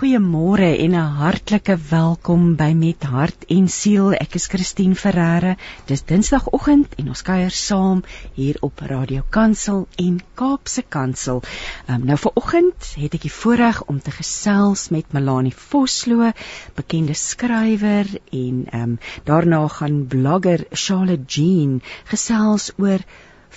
Goeiemôre en 'n hartlike welkom by Met Hart en Siel. Ek is Christine Ferreira. Dis Dinsdagoggend en ons kuier saam hier op Radio Kansel en Kaapse Kansel. Um, nou vir oggend het ek die voorreg om te gesels met Melanie Vosloo, bekende skrywer en um, daarna gaan blogger Charlotte Jean gesels oor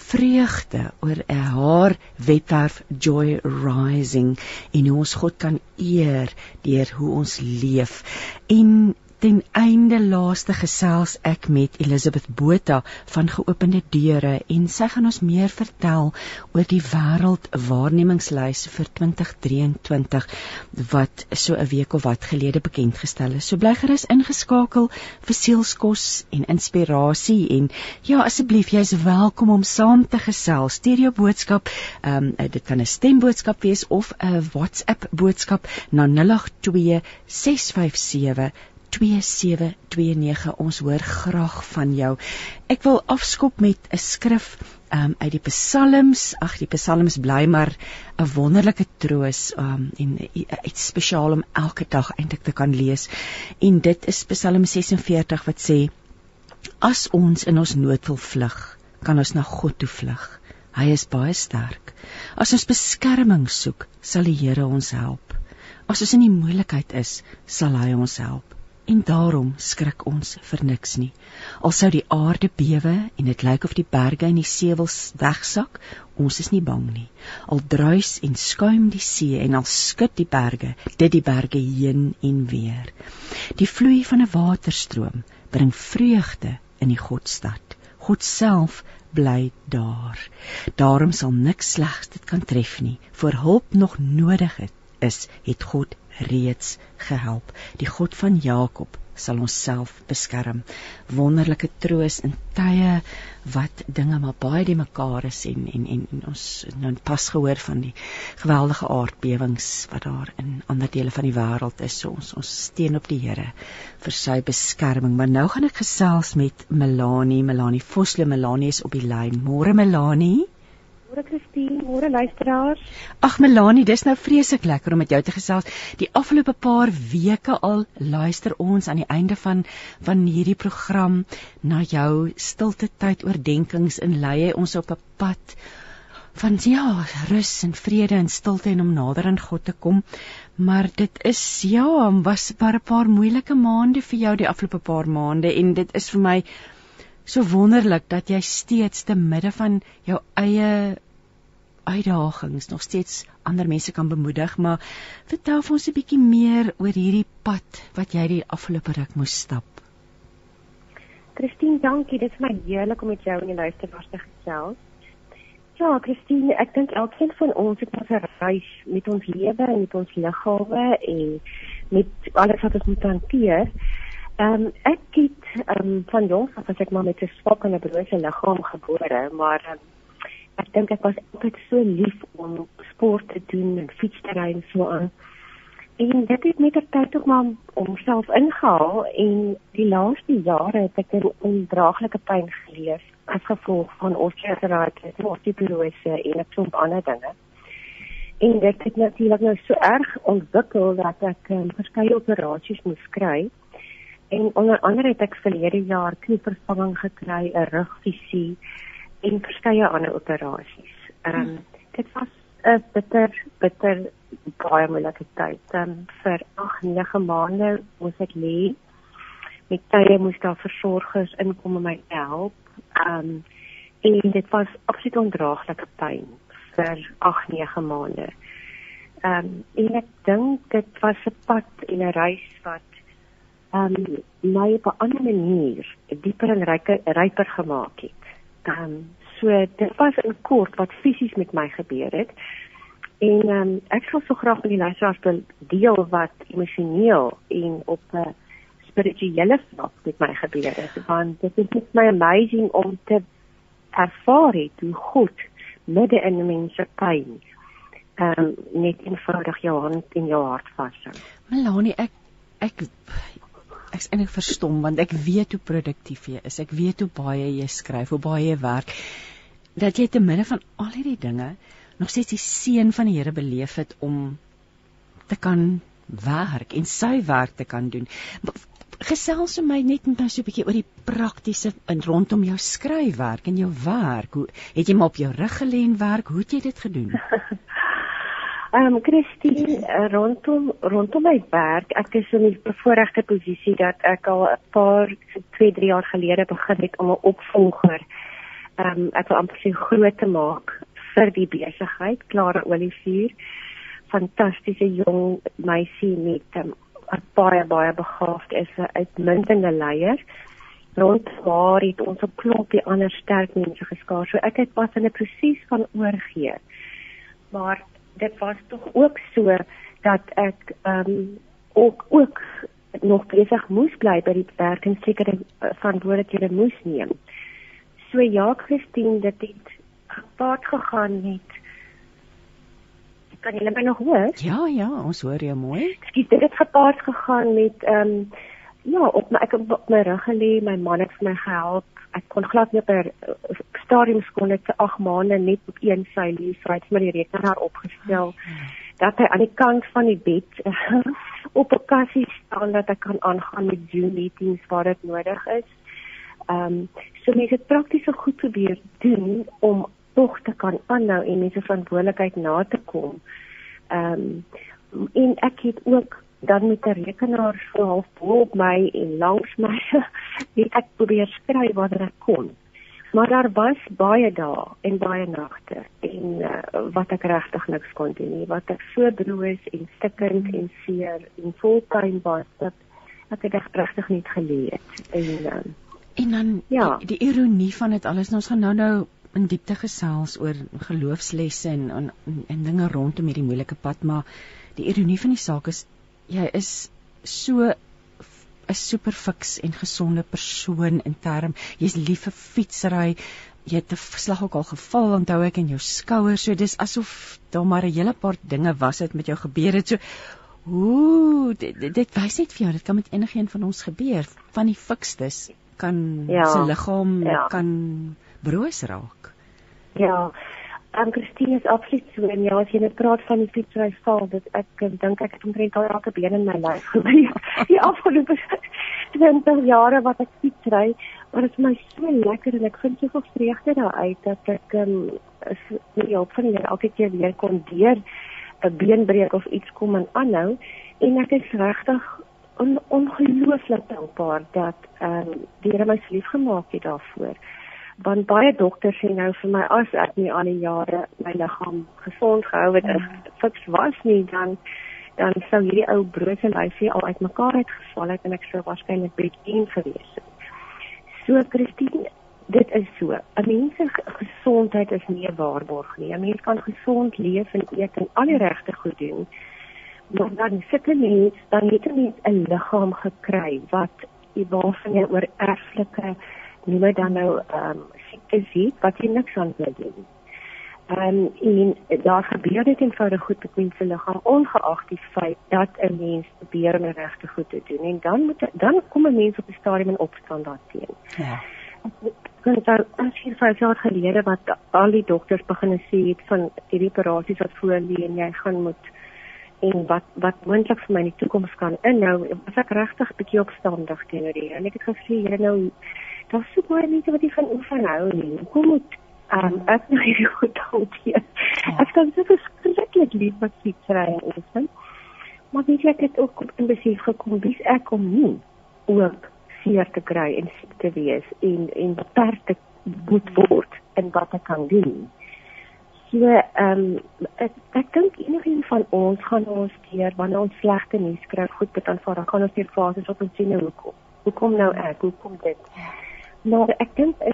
vreugde oor haar webwerf Joy Rising en hoe ons God kan eer deur hoe ons leef. En Ten einde laaste gesels ek met Elisabeth Botha van Geopende Deure en sy gaan ons meer vertel oor die wêreld waarnemingslys vir 2023 wat so 'n week of wat gelede bekend gestel is. So bly gerus ingeskakel vir sielskos en inspirasie en ja asseblief jy's welkom om saam te gesels. Stuur jou boodskap, ehm um, dit kan 'n stemboodskap wees of 'n WhatsApp boodskap na 082 657 2729 ons hoor graag van jou. Ek wil afskop met 'n skrif um, uit die Psalms. Ag die Psalms bly maar 'n wonderlike troos um, en iets spesiaal om elke dag eintlik te kan lees. En dit is Psalm 46 wat sê: As ons in ons nood wil vlug, kan ons na God toe vlug. Hy is baie sterk. As ons beskerming soek, sal die Here ons help. As ons in die moeilikheid is, sal hy ons help en daarom skrik ons vir niks nie. Al sou die aarde bewe en dit lyk of die berge in die see wil wegsak, ons is nie bang nie. Al druis en skuim die see en al skud die berge, dit die berge heen en weer. Die vloei van 'n waterstroom bring vreugde in die Godstad. God self bly daar. Daarom sal niks slegs dit kan tref nie. Voor hulp nog nodig het, is, het God reeds gehelp. Die God van Jakob sal ons self beskerm. Wonderlike troos in tye wat dinge maar baie die mekaar is en en en, en ons nou pas gehoor van die geweldige aardbewings wat daar in ander dele van die wêreld is. So ons ons steun op die Here vir sy beskerming. Maar nou gaan ek gesels met Melanie, Melanie Vosloo. Melanie is op die lyn. Môre Melanie. Môre Christine, môre luisteraars. Ag Melanie, dis nou vreeslik lekker om met jou te gesels. Die afgelope paar weke al luister ons aan die einde van van hierdie program na jou stilte tyd oordeenkings en lei hy ons op 'n pad van ja, rus en vrede en stilte en om nader aan God te kom. Maar dit is ja, was maar 'n paar moeilike maande vir jou die afgelope paar maande en dit is vir my so wonderlik dat jy steeds te midde van jou eie uitdagings nog steeds ander mense kan bemoedig, maar vertel vir ons 'n bietjie meer oor hierdie pad wat jy die afgelope ruk moes stap. Christine, dankie. Dit is my heerlik om met jou en die luisteraars te gesels. Ja, Christine, ek dink elkeen van ons het 'n reis met ons lewe en met ons liggame en met alles wat ons moet hanteer. Ehm um, ek het ehm um, van jongs af as ek maar met 'n swak en 'n brose liggaam gebore, maar um, ek dink ek was altyd so lief om sport te doen en fiets te ry en so aan. En dit het met die tyd ook maar omself ingehaal en die laaste jare het ek 'n ondraaglike pyn geleef as gevolg van osteoartritis, osteoporose en 'n klomp ander dinge. En dit het natuurlik nou so erg ontwikkel dat ek um, verskeie operasies moes kry. En onder andere het ek verlede jaar knievervanging gekry, 'n rugvisie en verskeie ander operasies. Ehm um, dit was 'n bitter bitter baie moeilike tyd. Ehm um, vir 8, 9 maande moes ek lê. Met tye moes daar versorgers inkom om my te help. Ehm um, en dit was absoluut ondraaglike pyn vir 8, 9 maande. Ehm um, en ek dink dit was 'n pad en 'n reis wat ehm um, my op 'n ander manier dieper en ryker ryper gemaak het ehm um, so dit was in kort wat fisies met my gebeur het. En ehm um, ek sou so graag met die luisteraars wil deel wat emosioneel en op 'n spirituele vlak met my gebeur het. Want dit is net my amazing om te ervaar het hoe God midde in 'n mens se pyn ehm um, net eenvoudig jou hand in jou hart vashou. Melanie, ek ek ek's eintlik verstom want ek weet hoe produktief jy is. Ek weet hoe baie jy skryf, hoe baie jy werk. Dat jy te midde van al hierdie dinge nog steeds die seën van die Here beleef het om te kan werk en sy werk te kan doen. Gesels met my net net so 'n bietjie oor die praktiese in rondom jou skryfwerk en jou werk. Hoe het jy maar op jou rug gelê en werk? Hoe het jy dit gedoen? Ehm um, Christine eh, rondom rondom my werk, ek is in die bevoordeelde posisie dat ek al 'n paar 2, 3 jaar gelede begin het om 'n opvolger ehm um, ek wil amper sê groot te maak vir die besigheid, Klare Olivier. Fantastiese jong meisie met um, baie baie begaafd is 'n uitmuntende leier. Rond waar het ons 'n klompie ander sterk mense geskaar. So ek het pas in 'n proses van oorgee. Maar dit was tog ook so dat ek ehm um, ook ook nog besig moes bly by die werk en sekere uh, verantwoordelikhede moes neem. So ja, Christine, dit het gepaard gegaan met Kan jy my nog hoor? Ja, ja, ons hoor jou mooi. Dit het gepaard gegaan met ehm um, ja, op my ek op my rug gelê, my man het vir my gehelp ek kon glad nie per uh, stadium skool net vir 8 maande net op een sy lees, so het my die rekenaar opgestel dat hy aan die kant van die bed op 'n kassie staan dat ek kan aangaan met Zoom meetings waar dit nodig is. Ehm um, so mense het praktiese goed probeer doen om tog te kan aanhou en mense verantwoordelikheid na te kom. Ehm um, en ek het ook dan met 'n rekenaar so half bo op my en langs my net ek probeer skryf wat ek kon. Maar daar was baie dae en baie nagte en uh, wat ek regtig niks kon doen nie, wat ek so broos en stikkend en seer en vol pyn was dat ek dit regtig nie geleer het. En uh, en dan ja, die, die ironie van dit alles, nou, ons gaan nou nou in diepte gesels oor geloofslesse en en, en dinge rondom hierdie moeilike pad, maar die ironie van die saak is jy is so 'n super fiks en gesonde persoon in term. Jy's lief vir fietsry. Jy het 'n slag ook al geval onthou ek in jou skouer so dis asof daar maar 'n hele paar dinge was het met jou gebeur het. So ooh dit, dit, dit wys net vir jou dit kan met enigiemand van ons gebeur. Van die fikstes kan ja, se liggaam ja. kan broos raak. Ja Um, Christine is absoluut so en ja, as jy net praat van die fietsry val, dit ek dink ek het omtrent al elke been in my lyf gebreek. Die afgelope 20 jare wat ek fietsry, maar dit is my so lekker en ek vind soveel vreugde daaruit dat ek um, is die hulp van Here elke keer weer kon deur 'n beenbreek of iets kom en aanhou en ek is regtig on, ongelooflik dankbaar dat ehm um, die Here my lief gemaak het daarvoor want baie dokters sê nou vir my as ek nie al die jare my liggaam gesond gehou het as fiks was nie dan dan sou hierdie ou brose lyfie al uitmekaar uitgeval het en ek sou waarskynlik een gewees het. So Christine, dit is so. 'n Mens se gesondheid is nie 'n waarborg nie. 'n Mens kan gesond leef en eet en al die regte goed doen. Maar dan sit 'n mens, dan het 'n mens 'n liggaam gekry wat jy waarvan jy oor erflike nie maar dan nou ehm um, siektes het wat jy niks aan wil doen. Ehm um, en daar gebeur dit eenvoudig goed met mense liggaam ongeag die feit dat 'n mens probeer om regte goed te doen en dan moet dan kom 'n mens op 'n stadium in opstand daarteen. Ja. Kan dan as jy vir jaar gelede wat al die dokters begin sê het van hierdie operasies wat voor lê en jy gaan moet en wat wat moontlik vir my in die toekoms kan inhou, was ek regtig bietjie opstandig teenoor hier. En ek het gesê, jy nou daar's so baie mense wat nie van oefen hou nie. Kom moet um, ek nou hierdie goed hanteer. Ja. Ek kan so verskriklik lief wat fietsry en oefen. Maar weet jy ek het ook in besef gekom wie ek om nie ook seer te kry en siek te wees en en beperk te moet word en wat ek kan doen. So ehm um, ek ek dink enigiemand van ons gaan ons keer wanneer ons slegte nuus kry, goed met aanvaar, dan gaan ons net fases op ons sien hoekom. Hoekom nou ek? Hoekom dit? Maar ek dink eh,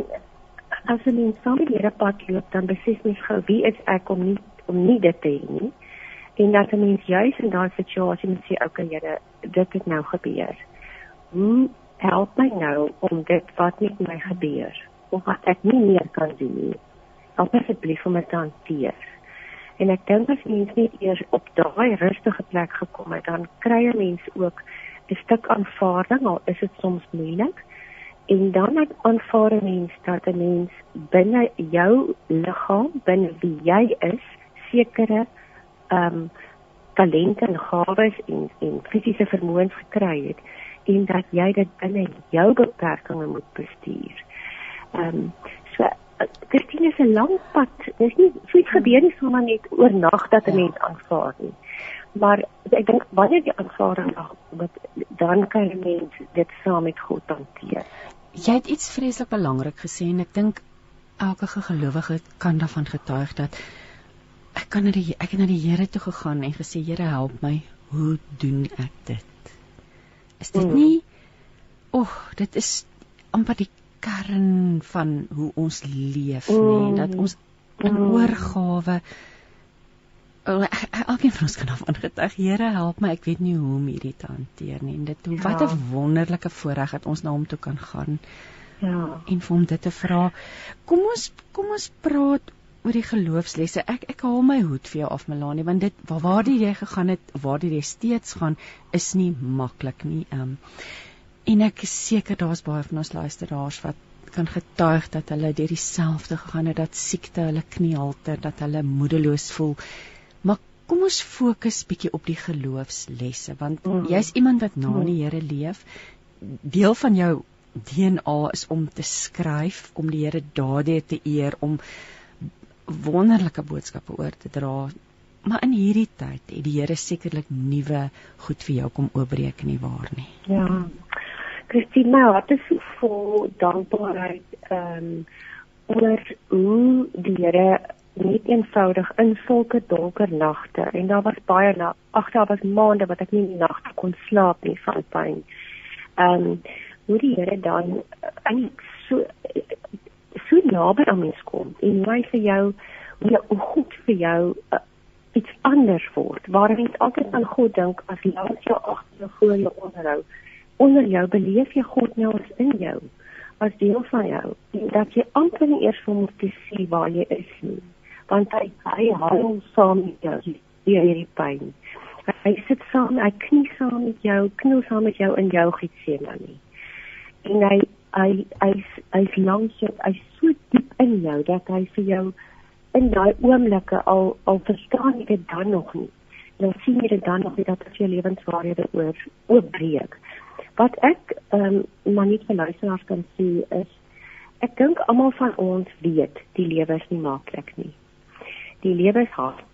as 'n mens saam met hierdie pad loop, dan besef mens gou wie is ek om nie om nie dit te hê nie. En dat 'n mens juis in daardie situasie moet sê, okay, Here, dit het nou gebeur. Hoe help my nou om dit wat met my gebeur of wat ek nie meer kan doen nie. Help asseblief om dit te hanteer. En ek dink as mens net eers op daai rustige plek gekom het, dan kry 'n mens ook 'n stuk aanvaarding al is dit soms moeilik en dan aanvaar 'n mens dat 'n mens binne jou liggaam binne wie jy is sekere ehm um, talente en gawes en en fisiese vermoëns gekry het en dat jy dit binne jou beperkings moet bestuur. Ehm um, so Christine is 'n lang pad. Dis nie so iets gebeur nie sommer net oornag dat 'n ja. mens aanvaar nie. Maar ek dink wanneer jy aanvaarding het, dan kan jy mens dit saam met God hanteer. Jy het iets vreeslik belangrik gesê en ek dink elke gelowige kan daarvan getuig dat ek kan na die ek het na die Here toe gegaan en gesê Here help my, hoe doen ek dit? Is dit mm. nie Oeg, oh, dit is amper die kern van hoe ons leef mm. nê dat ons in mm. oorgawe oh, elkeen van ons kan af aangetuig Here help my. Ek weet nie hoe om hierdie te hanteer nie. En dit ja. wat 'n wonderlike voorreg dat ons na hom toe kan gaan ja. en vir hom dit te vra. Kom ons kom ons praat oor die geloofslesse. Ek ek haal my hoed vir jou af Melanie want dit waar waar jy gegaan het waar jy steeds gaan is nie maklik nie. Um, En ek is seker daar's baie van ons luisteraars wat kan getuig dat hulle deur dieselfde gegaan het dat siekte hulle kniehalter, dat hulle moedeloos voel. Maar kom ons fokus bietjie op die geloofslesse want mm. jy's iemand wat na die Here leef. Deel van jou DNA is om te skryf, om die Here daardie te eer, om wonderlike boodskappe oor te dra. Maar in hierdie tyd het die Here sekerlik nuwe goed vir jou kom oopbreek nie waar nie. Ja. Christine, my hart is so vol dankbaarheid ehm um, oor hoe die Here net eenvoudig in sulke donker nagte en daar was baie na ag daar was maande wat ek nie die nagte kon slaap nie van pyn. Ehm um, hoe die Here dan eintlik so so naby aan mens kom en hy vir jou hoe goed vir jou uh, iets anders word. Waar mens altyd aan God dink as langs jou agter jou voor jou onderhou onder jou beleef jy God nou as in jou as deel van jou dat jy amper nie eers hom te sien waar jy is nie want hy hy hou saam met jou deur hierdie pyn. Hy sit saam hy knie saam met jou kniel saam met jou in jou Getsemane. En hy hy hy hy's langs jou hy's so diep in jou dat hy vir jou in daai oomblikke al al verstaan jy dit dan nog nie. Dan sien jy dit dan nog nie dat dit jou lewenswaarhede oor oopbreek Wat ek ehm um, maar nie vir luisteraars kan sê is ek dink almal van ons weet die lewe is nie maklik nie. Die lewe is hard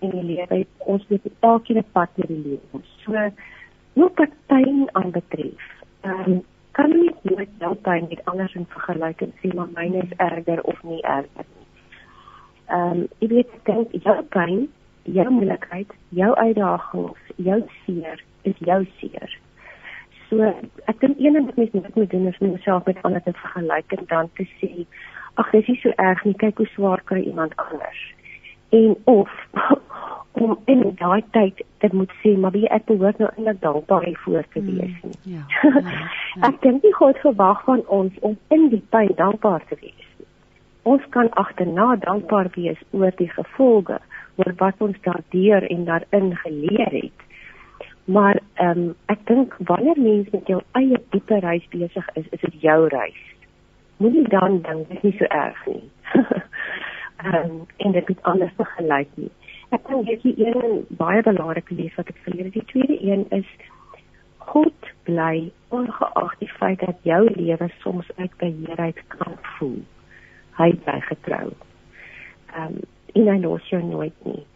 en die lewe ons moet elke keer 'n pad met die lewe. So hoe wat pyn aanbetref. Ehm um, kan jy nooit jou pyn met ander in vergelyk en sê maar myne is erger of nie erger nie. Ehm um, jy weet dink jou pyn, jou moeilikheid, jou uitdagings, jou seer is jou seer. So ek dink een ding wat mens net moet doen is om jouself met ander te vergelyk en dan te sê ag dis nie so erg nie kyk hoe swaar kry iemand anders. En of om in daai tyd dit moet sê maar wie ek behoort nou eintlik dankbaar hiervoor te mm, wees nie. Mm, ja, ja, ja. ek dink nie God verwag van ons om in die pyn dankbaar te wees nie. Ons kan agterna dankbaar wees oor die gevolge oor wat ons daardeur en daarin geleer het. Maar ehm um, ek dink wanneer mens met jou eie diepe reis besig is, is dit jou reis. Moenie dan dink dit is nie so erg nie. Ehm um, en dit is anders te gelyk nie. Ek dink dit is een baie belangrike les wat ek verleer. Die tweede een is God bly ongeag die feit dat jou lewe soms uit beheerheid kan voel. Hy bly getrou. Ehm um, en hy los jou nooit nie.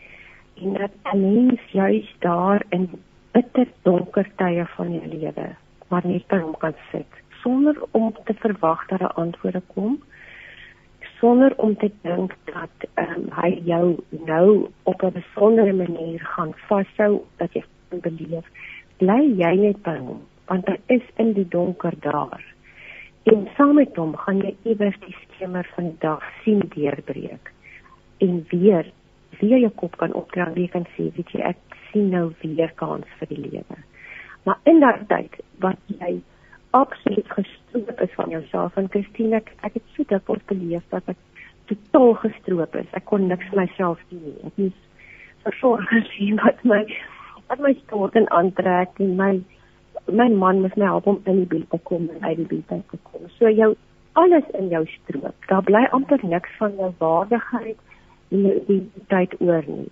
En dat alleen juist daar in bitter donker tye van jou lewe maar net by hom kan sit sonder om te verwag dat 'n antwoord kom sonder om te dink dat um, hy jou nou op 'n besondere manier gaan vashou dat jy beleef bly jy net by hom want hy is in die donker daar en saam met hom gaan jy iewers die skemer van die dag sien deurbreek en weer weer jou kop kan opdrag wie kan sê weet jy ek sien nou weer kans vir die lewe. Maar in daardie tyd wat jy absoluut gestroop is van jouself en Christine ek, ek het so op beleef dat ek totaal gestroop is. Ek kon niks myself doen nie. Ek moes versorg gesien wat my wat my stort en aantrek en my my man moet my help om in die bed te kom en uit die bed te kom. So jou alles in jou stroop. Daar bly amper niks van jou waardigheid en jou identiteit oor nie.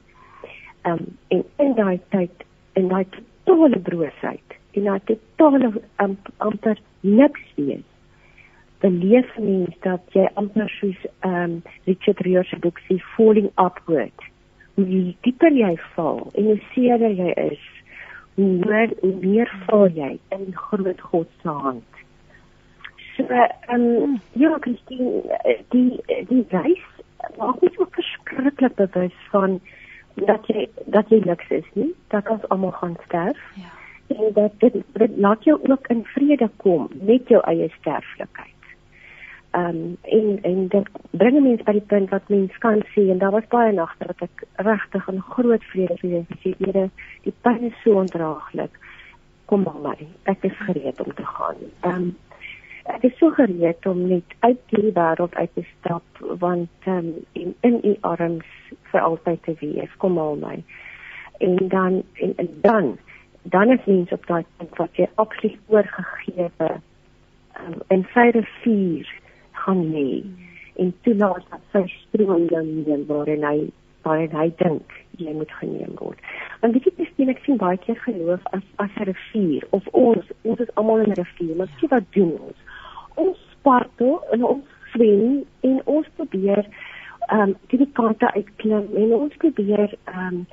Ehm um, en in daai tyd in daai totale broosheid en daai totale um, amper niks wees beleef mens dat jy amper soos ehm um, Richard Rios se boek sê falling upward. Hoe dieper jy val en hoe seerder jy is, hoe meer hoe meer val jy in groot God se hand. So ehm um, ja, Christine, die die reis maak my so verskriklik bewus van dat jy dat jy niks is nie, dat ons almal gaan sterf. Ja. En dat dit, dit laat jou ook in vrede kom met jou eie sterflikheid ehm um, en en dit bring mense by die punt wat mense kan sien en daar was baie nagte wat ek regtig 'n groot vrede vir gesien het. Die pyn is so ondraaglik. Kom maar my. Ek is gereed om te gaan. Ehm um, ek is so gereed om net uit die wêreld uit te stap want ehm um, in in u arms vir altyd te wees. Kom maar my. En dan en, en dan dan is mens op daai punt wat jy absoluut oorgegee um, in sy rivier gaan lê en toelaat dat sy stroom dan neem waarin hy waarin hy dink jy moet geneem word. Want weet jy dis ek sien baie keer geloof as as 'n rivier of ons ons is almal in 'n rivier, maar sien wat doen ons? Ons spartel en ons swem en ons probeer ehm um, die kante uitklim en ons probeer ehm um,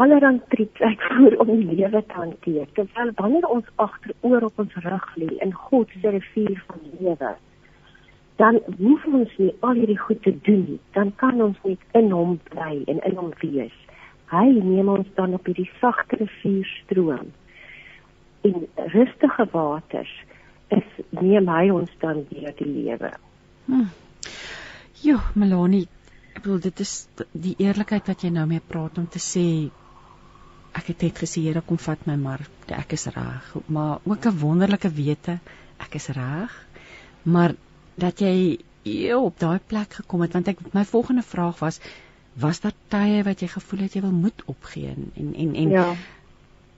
allerhand triks uitvoer om die lewe te hanteer. Terwyl wanneer ons agteroor op ons rug lê in God se rivier van lewe, dan hoef ons nie al hierdie goed te doen nie. Dan kan ons net in hom bly en in hom wees. Hy neem ons dan op hierdie sagte rivierstroom in rustige waters is neem hy ons dan deur die lewe. Hm. Jo, Melanie, ek bedoel dit is die eerlikheid wat jy nou mee praat om te sê ek het net gesê Here kom vat my maar ek is reg, maar ook 'n wonderlike wete ek is reg. Maar dat jy hier op daai plek gekom het want ek my volgende vraag was was daar tye wat jy gevoel het jy wil moed opgee en en en ja.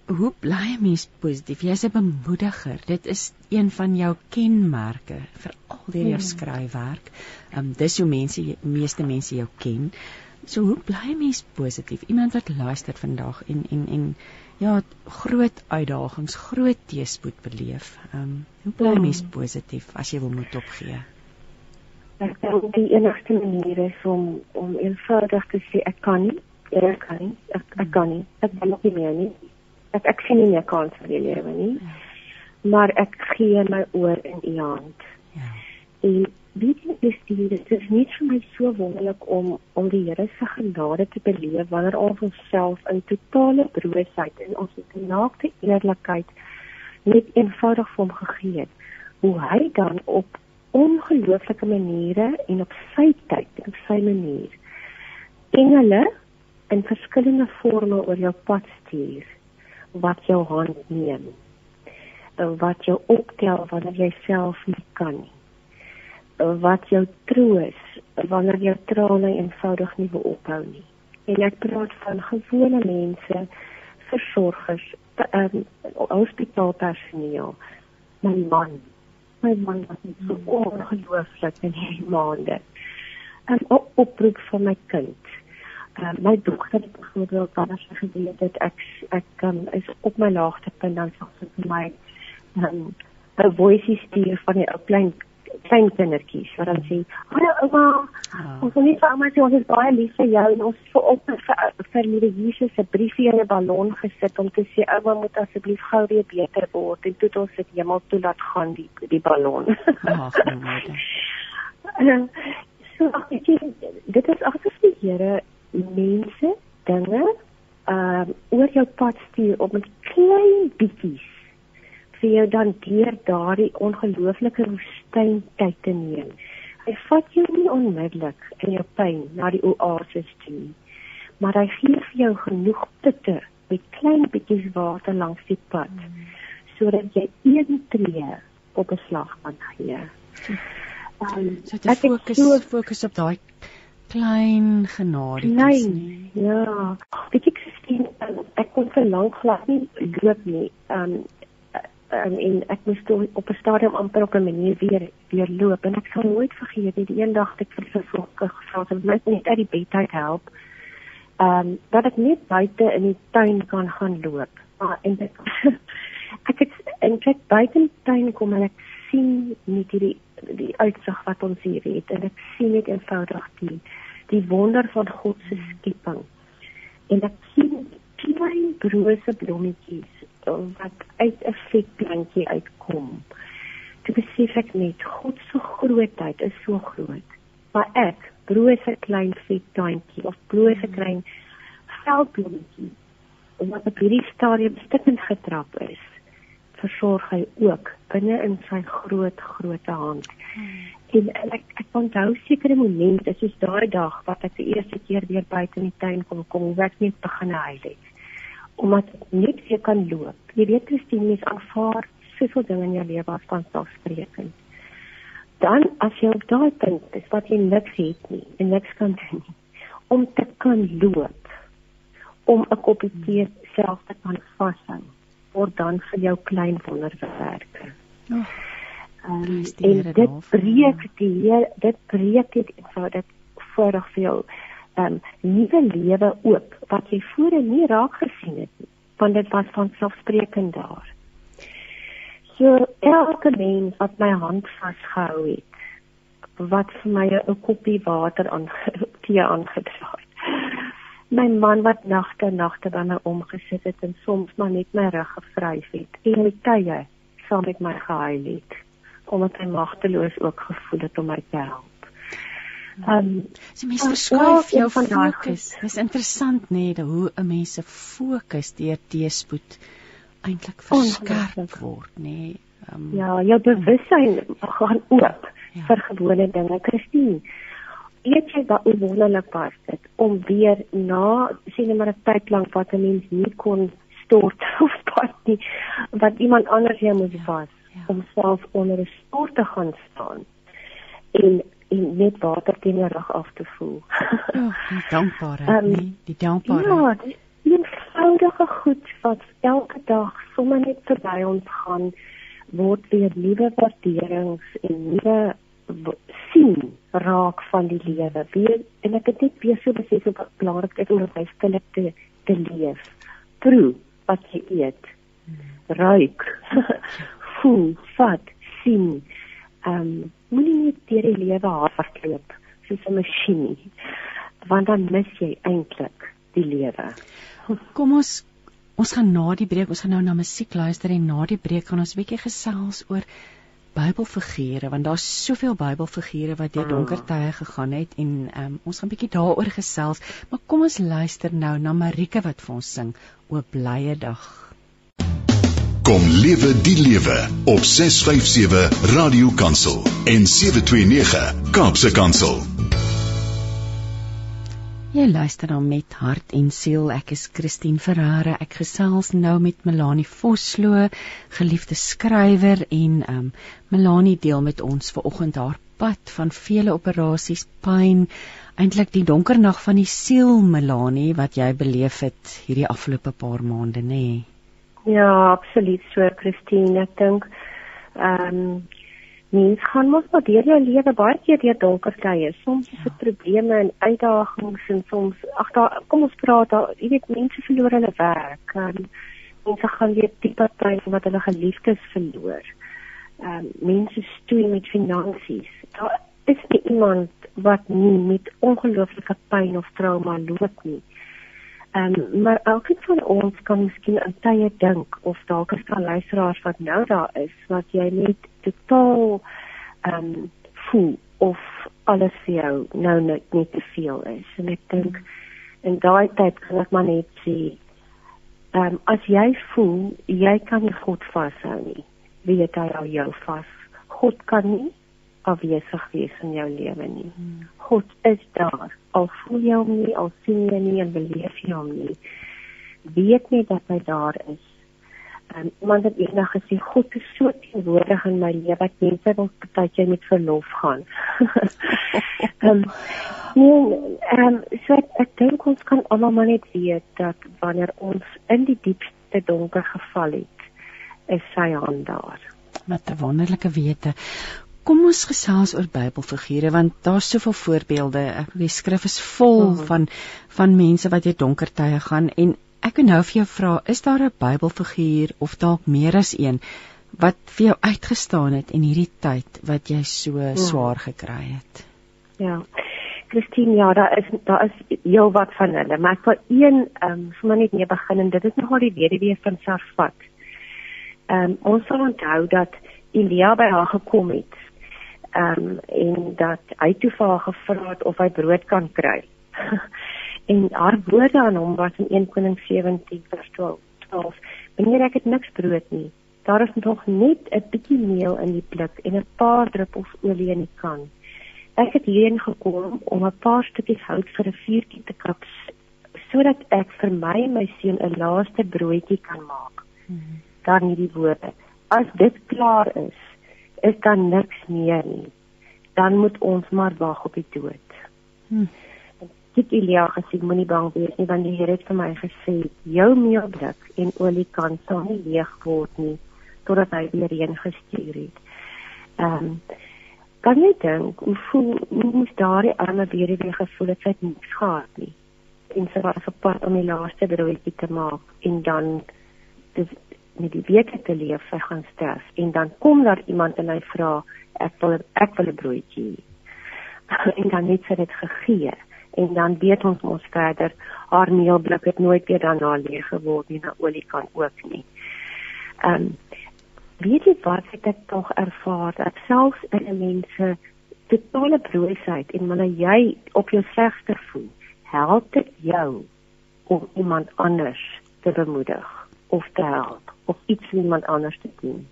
Hoe bly jy mens positief? Jy's 'n bemoediger. Dit is een van jou kenmerke vir al die jou ja. skryfwerk. Ehm um, dis hoe mense meeste mense jou ken. So hoe bly mens positief? Iemand wat luister vandag en en en ja, groot uitdagings, groot teëspoed beleef. Ehm um, hoe bly ja. mens positief as jy wil moed opgee? Ek dink die enigste manier is om om eenvoudig te sê ek kan nie, ek kan nie, ek, ek kan nie, ek wil nie meer nie. Ek ek sien nie meer kans vir die lewe nie. Ja. Maar ek gee my oor in u hand. Ja. En weet jy is die dit is nie vir my so wonderlik om om die Here se genade te beleef wanneer ons onsself in totale broosheid en ons naakte eerlikheid net eenvoudig vir hom gegee het. Hoe hy dan op ongelooflike maniere en op sy tyd en op sy manier engele in verskillende forme oor jou pad stuur wat jou hand neem wat jou optel wanneer jy self nie kan nie wat jou troos wanneer jou trane eenvoudig nie wil ophou nie. En ek praat van gewone mense, versorgers, ehm um, hospitaalpersoneel, my man, my man wat so ongelooflik in hierdie maande. En op oproep van my kind. Uh, my dogter het byvoorbeeld sy geweet het ek ek um, is op my laagtepunt dan sê vir my um, 'n voice stuur van die ou klein klein kindertjies wat dan sê, "Hallo ouma, ah. ons wil net vir ouma sê ons is baie lief vir jou en ons vir op vir vir liewe Jesus se briefie in 'n ballon gesit om te sê ouma moet asseblief gou weer beter word en toe ons dit hemel toe laat gaan die die ballon." Ag, nee. so ag ek dit is agter die Here mense dinge ehm um, oor jou pad stuur op met klein bietjies vir jou dan deur daardie ongelooflike woestyn tyd te neem. Hy vat jou nie onmiddellik in jou pyn na die oasis toe, maar hy gee vir jou genoeg putte met klein bietjies water langs die pad mm. sodat jy een tree op 'n slag kan gee. Um, so dit fokus so, fokus op daai klein genade nie. Ja. Ek ek sien ek kon vir lank glad nie loop nie. Um um, en ek moes toe op 'n stadium amper op 'n manier weer weer loop en ek sal nooit vergeet nie die een dag het ek vir sy vrokke gevra om my net uit die bed uit help. Ehm um, dat ek net buite in die tuin kan gaan loop. Maar en ek ek het en ek buite in die tuin kom en ek sien net hierdie die uitsig wat ons hier het en ek sien net eenvoudig die die wonder van God se skepping. En ek sien klein brose blommetjies wat uit 'n vetplantjie uitkom. Toe besef ek net God se grootheid is so groot. Maar ek, brose klein vettuintjie of brose klein veldblommetjie wat op hierdie stadium stikkend getrap is, versorg hy ook binne in sy groot groot hand. Hmm. En, en ek ek onthou sekere momente, soos daai dag wat ek die eerste keer weer buite in die tuin kom kom, hoe ek net begin huil het omdat ek net weer kan loop. Jy weet Christine, mens aanvaar soveel dinge in jou lewe as vanselfsprekend. Dan as jy op daai punt is wat jy niks het nie en niks kan doen nie, om te kan loop, om 'n koppie tee self te kan vashou, word dan vir jou klein wonderwerke. Oh. Um, en dit breek die dit breek dit vir dit voordag vir jou um, nuwe lewe oop wat jy voorheen nie raak gesien het nie want dit was van selfsprekend daar. So elke mens wat my hand vasgehou het wat vir my 'n koppie water aan tee aangedra het. My man wat nagte en nagte by my omgesit het en soms maar net my rug gevryf het en met tye saam met my gehuil het omdat hy magteloos ook gevoel het om my te help. Ehm um, so mense verskuif jou fokus. Dis interessant nê nee, hoe 'n mens se fokus deur teespoed eintlik verskerp word nê. Nee. Um, ja, jou bewussyn gaan oop ja. vir gewone dinge. Christine, weet jy wat wonderlik was dit om weer na sien maar 'n tyd lank wat 'n mens nie kon stort of pas nie wat iemand anders jou moet vas ja, ja. om self onder 'n stort te gaan staan. En en net water teen die rug af te voel. oh, die dankbare, um, nee, die dankbare. Ja, die eenvoudige goed wat elke dag sommer net verby ons gaan word weer nuwe waarderings en nuwe sien raak van die lewe. Weer en ek het net weer so besef hoe belangrik dit is om by stille te, te leef. Proe wat jy eet. Hmm. Ruik. voel, vat, sien. Ehm um, moenie net deur die lewe hardloop soos 'n masjien nie want dan mis jy eintlik die lewe. Kom ons ons gaan na die breek, ons gaan nou na musiek luister en na die breek gaan ons 'n bietjie gesels oor Bybelfigure want daar's soveel Bybelfigure wat deur donker tye gegaan het en um, ons gaan bietjie daaroor gesels, maar kom ons luister nou na Marika wat vir ons sing o blye dag. Kom lewe die lewe op 657 Radio Kansel en 729 Kaapse Kansel. Jy luister dan met hart en siel. Ek is Christine Ferreira. Ek gesels nou met Melanie Vosloo, geliefde skrywer en um Melanie deel met ons ver oggend haar pad van vele operasies, pyn, eintlik die donker nag van die siel Melanie wat jy beleef het hierdie afgelope paar maande, nê? Nee. Ja, absoluut so Christine. Ek dink ehm um, mens gaan mos maar deur jou lewe baie keer deur donker tye. Soms is dit ja. probleme en uitdagings en soms ag daar kom ons praat daar, jy weet mense verloor hulle werk. Um, mense gaan weer tipe pyn wat hulle geliefdes verloor. Ehm um, mense stoei met finansies. Daar is nie iemand wat nie met ongelooflike pyn of trauma loop nie. Ehm um, maar elke van ons kan miskien aan tye dink of dalk is daar luisteraars wat nou daar is wat jy net totaal ehm um, voel of alles vir jou nou net nie te veel is. En ek dink in daai tyd kan ek maar net sê ehm um, as jy voel jy kan nie God vashou nie, weet hy al jou vas. God kan nie afwesig wees in jou lewe nie. Hmm. God is daar. Al voel jy hom nie, al sien jy nie en beleef jy hom nie. Weet net dat hy daar is. En iemand het eendag gesê God is so teenwoordig in my lewe dat mense wil dat jy met verlof gaan. Ehm nee, ehm so ek, ek dink ons kan almal maar net weet dat wanneer ons in die diepste donker geval het, is sy hand daar. Wat 'n wonderlike wete. Kom ons gesels oor Bybelfigure want daar's soveel voorbeelde. Die skrif is vol mm -hmm. van van mense wat deur donker tye gaan en ek wil nou vir jou vra, is daar 'n Bybelfiguur of dalk meer as een wat vir jou uitgestaan het in hierdie tyd wat jy so ja. swaar gekry het? Ja. Christine, ja, daar is daar is heel wat van hulle, maar vir een ehm um, sommer net mee begin en dit is nogal die weduwee van Sarfat. Ehm um, ons sal onthou dat Elia by haar gekom het ehm um, en dat hy toe vir haar gevra het of hy brood kan kry. en haar woorde aan hom was in 1 Konings 17 vers 12. 12 Wanneer ek het niks brood nie, daar is nog net 'n bietjie meel in die blik en 'n paar druppels olie in die kan. Ek het hierheen gekom om 'n paar stukkies hout vir 'n vuurtjie te kap sodat ek vir my en my seun 'n laaste broodjie kan maak. Hmm. Dan hierdie woorde. As dit klaar is, is daar niks meer nie. Dan moet ons maar wag op die dood. Hmm. Dit Elia gesê moenie bang wees nie want die Here het vir my gesê jou meelblik en olie kan sou nie leeg word nie totdat hy weer heen gestuur het. Ehm um, kan jy dink hoe voel hoe moes daardie arme weduwee gevoel het sy het niks gehad nie en sy was op pad om die laaste broodjie te maak en dan dis met die wete te leef sy gaan sterf. En dan kom daar iemand en hy vra ek wil ek wil 'n broodjie en dan het sy dit gegee. En dan weet ons mos verder haar meelblik het nooit weer daarna leeg geword nie na olie kan ook nie. Ehm um, weet jy wat het ek tog ervaar? Dat selfs in 'n mense totale broosheid en wanneer jy op jou slegste voel, help dit jou om iemand anders te bemoedig of te help of iets vir iemand anders te doen.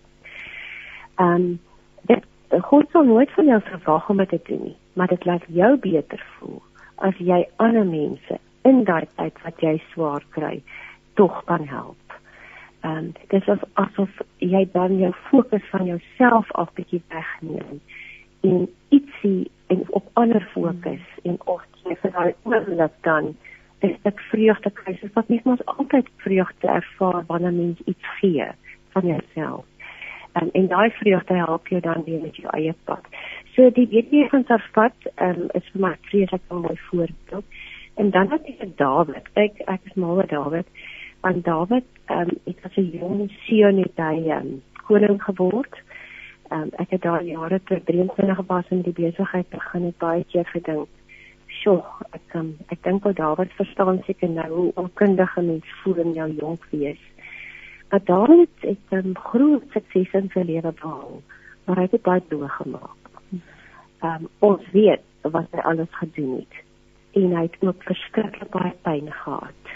Ehm um, dit God sal nooit van jou verwag om dit te doen nie, maar dit laat jou beter voel as jy ander mense in daai tyd wat jy swaar kry tog kan help ehm um, dit is asof jy dan jou fokus van jouself af bietjie wegneem en ietsie en op ander fokus en of jy vir daai oomblik dan is dit vreugde kry soos wat mens mos altyd vreugde ervaar wanneer mens iets gee van jouself um, en daai vreugde help jou dan weer met jou eie pad so die weetjie van Sarfat um, is vir my vreeslik 'n mooi voorbeeld en dan het ek Dawid ek ek is mal oor Dawid want Dawid ehm um, ek was 'n jong seun het hy ehm um, koning geword. Ehm um, ek het daar jare ter 23 was in die besigheid begin het baie keer gedink. Sjoe, ek um, ek dink ou Dawid verstaan seker nou hoe onkundige mens voel in jou jonk wees. Maar Dawid het 'n um, groot sukses in sy lewe behaal, maar hy het baie doorgemaak. Ehm um, ons weet wat hy alles gedoen het en hy het ook verskriklik baie pyn gehad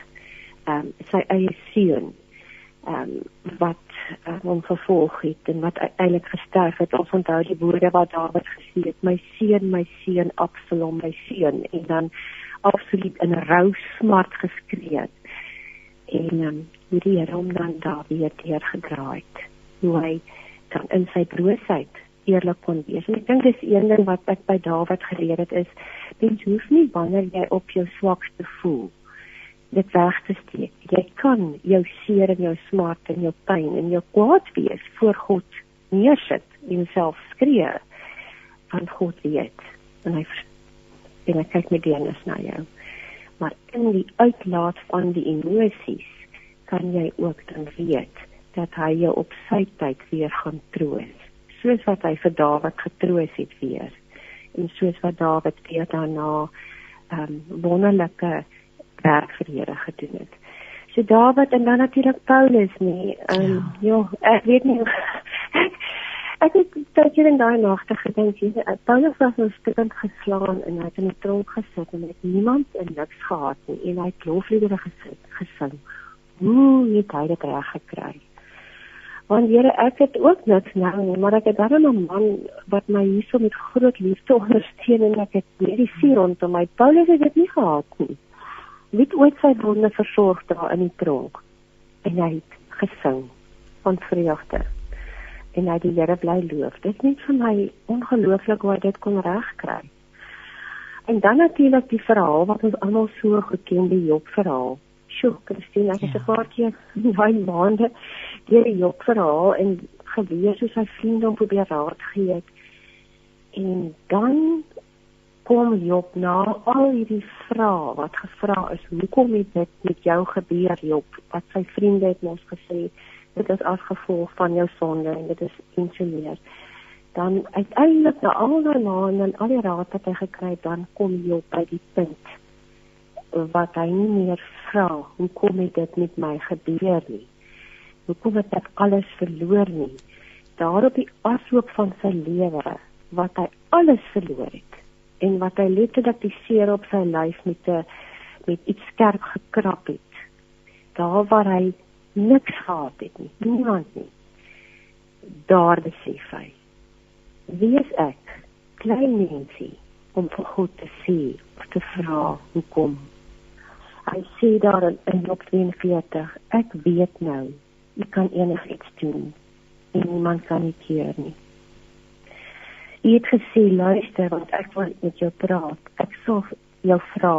ehm um, sy eie seun ehm um, wat uh, hom vervolg het en wat eintlik gesterf het. Ons onthou die woorde wat Dawid gesê het: "My seun, my seun Absalom, my seun." En dan absoluut in rou smart geskree het. En ehm um, hoe die Here hom dan daar weer teergedraai het. Hoe hy dan in sy broosheid eerlik kon wees. En ek dink dis een ding wat ek by Dawid geleer het is: "Mens hoef nie wanneer jy op jou swakste voel dit weg te steek. Jy kan jou seer en jou smart en jou pyn en jou kwaad wees voor God neersit en self skree van God weet en hy en hy kyk met deernis na jou. Maar in die uitlaat van die emosies kan jy ook dan weet dat hy jou op sy tyd weer gaan troos. Soos wat hy vir Dawid getroos het weer. En soos wat Dawid weer daarna ehm um, wonderlike werk vir die Here gedoen het. So Dawid en dan natuurlik Paulus nie. Ehm um, ja. ja, ek weet nie. ek het tot hier in daai nagte gedink, jy Paulus was so stukkend geslaan en hy het in 'n tronk gesit en het niemand en niks gehad nie en hy het lofliedere gesit, gesing. Hoe het hy dit reg gekry? Want Here, ek het ook niks nou nie, maar ek het dan 'n man wat my hierso met groot liefde ondersteun en ek het mediese rondom my. Paulus het dit nie gehad nie wie het ooit sy wonde versorg daar in die tronk. En hy het gesing van vreugde. En hy die Here bly loof. Dit net vir my ongelooflik hoe hy dit kon regkry. En dan natuurlik die verhaal wat ons almal so geken die Job verhaal. Sjoe Christine ek het 'n paar keer in daai maande deur die Job verhaal en gelees hoe sy vriende hom probeer raad gee het. En dan kom Job na al hierdie vrae wat gevra is, hoekom het dit met jou gebeur Job? Wat sy vriende het mos gesê, dit is as gevolg van jou sonde en dit is insinueer. Dan uiteindelik na al maande en al die raad wat hy gekry het, dan kom Job by die punt wat hy nie meer vra, hoekom het dit met my gebeur nie? Hoekom het ek alles verloor nie? Daar op die afloop van sy lewe wat hy alles verloor het en wat hy letterlik die seer op sy lyf met 'n met iets skerp gekrap het. Daar waar hy niks gehad het nie, niemand nie. Daar besef hy. Wie is ek? Klein mensie om vir God te sê of te vra hoekom. Hy sê daar in, in Job 42, ek weet nou, ek kan enigiets doen en niemand kan nie keer nie. Jy het gesê luister want ek wil met jou praat. Ek sou jou vra,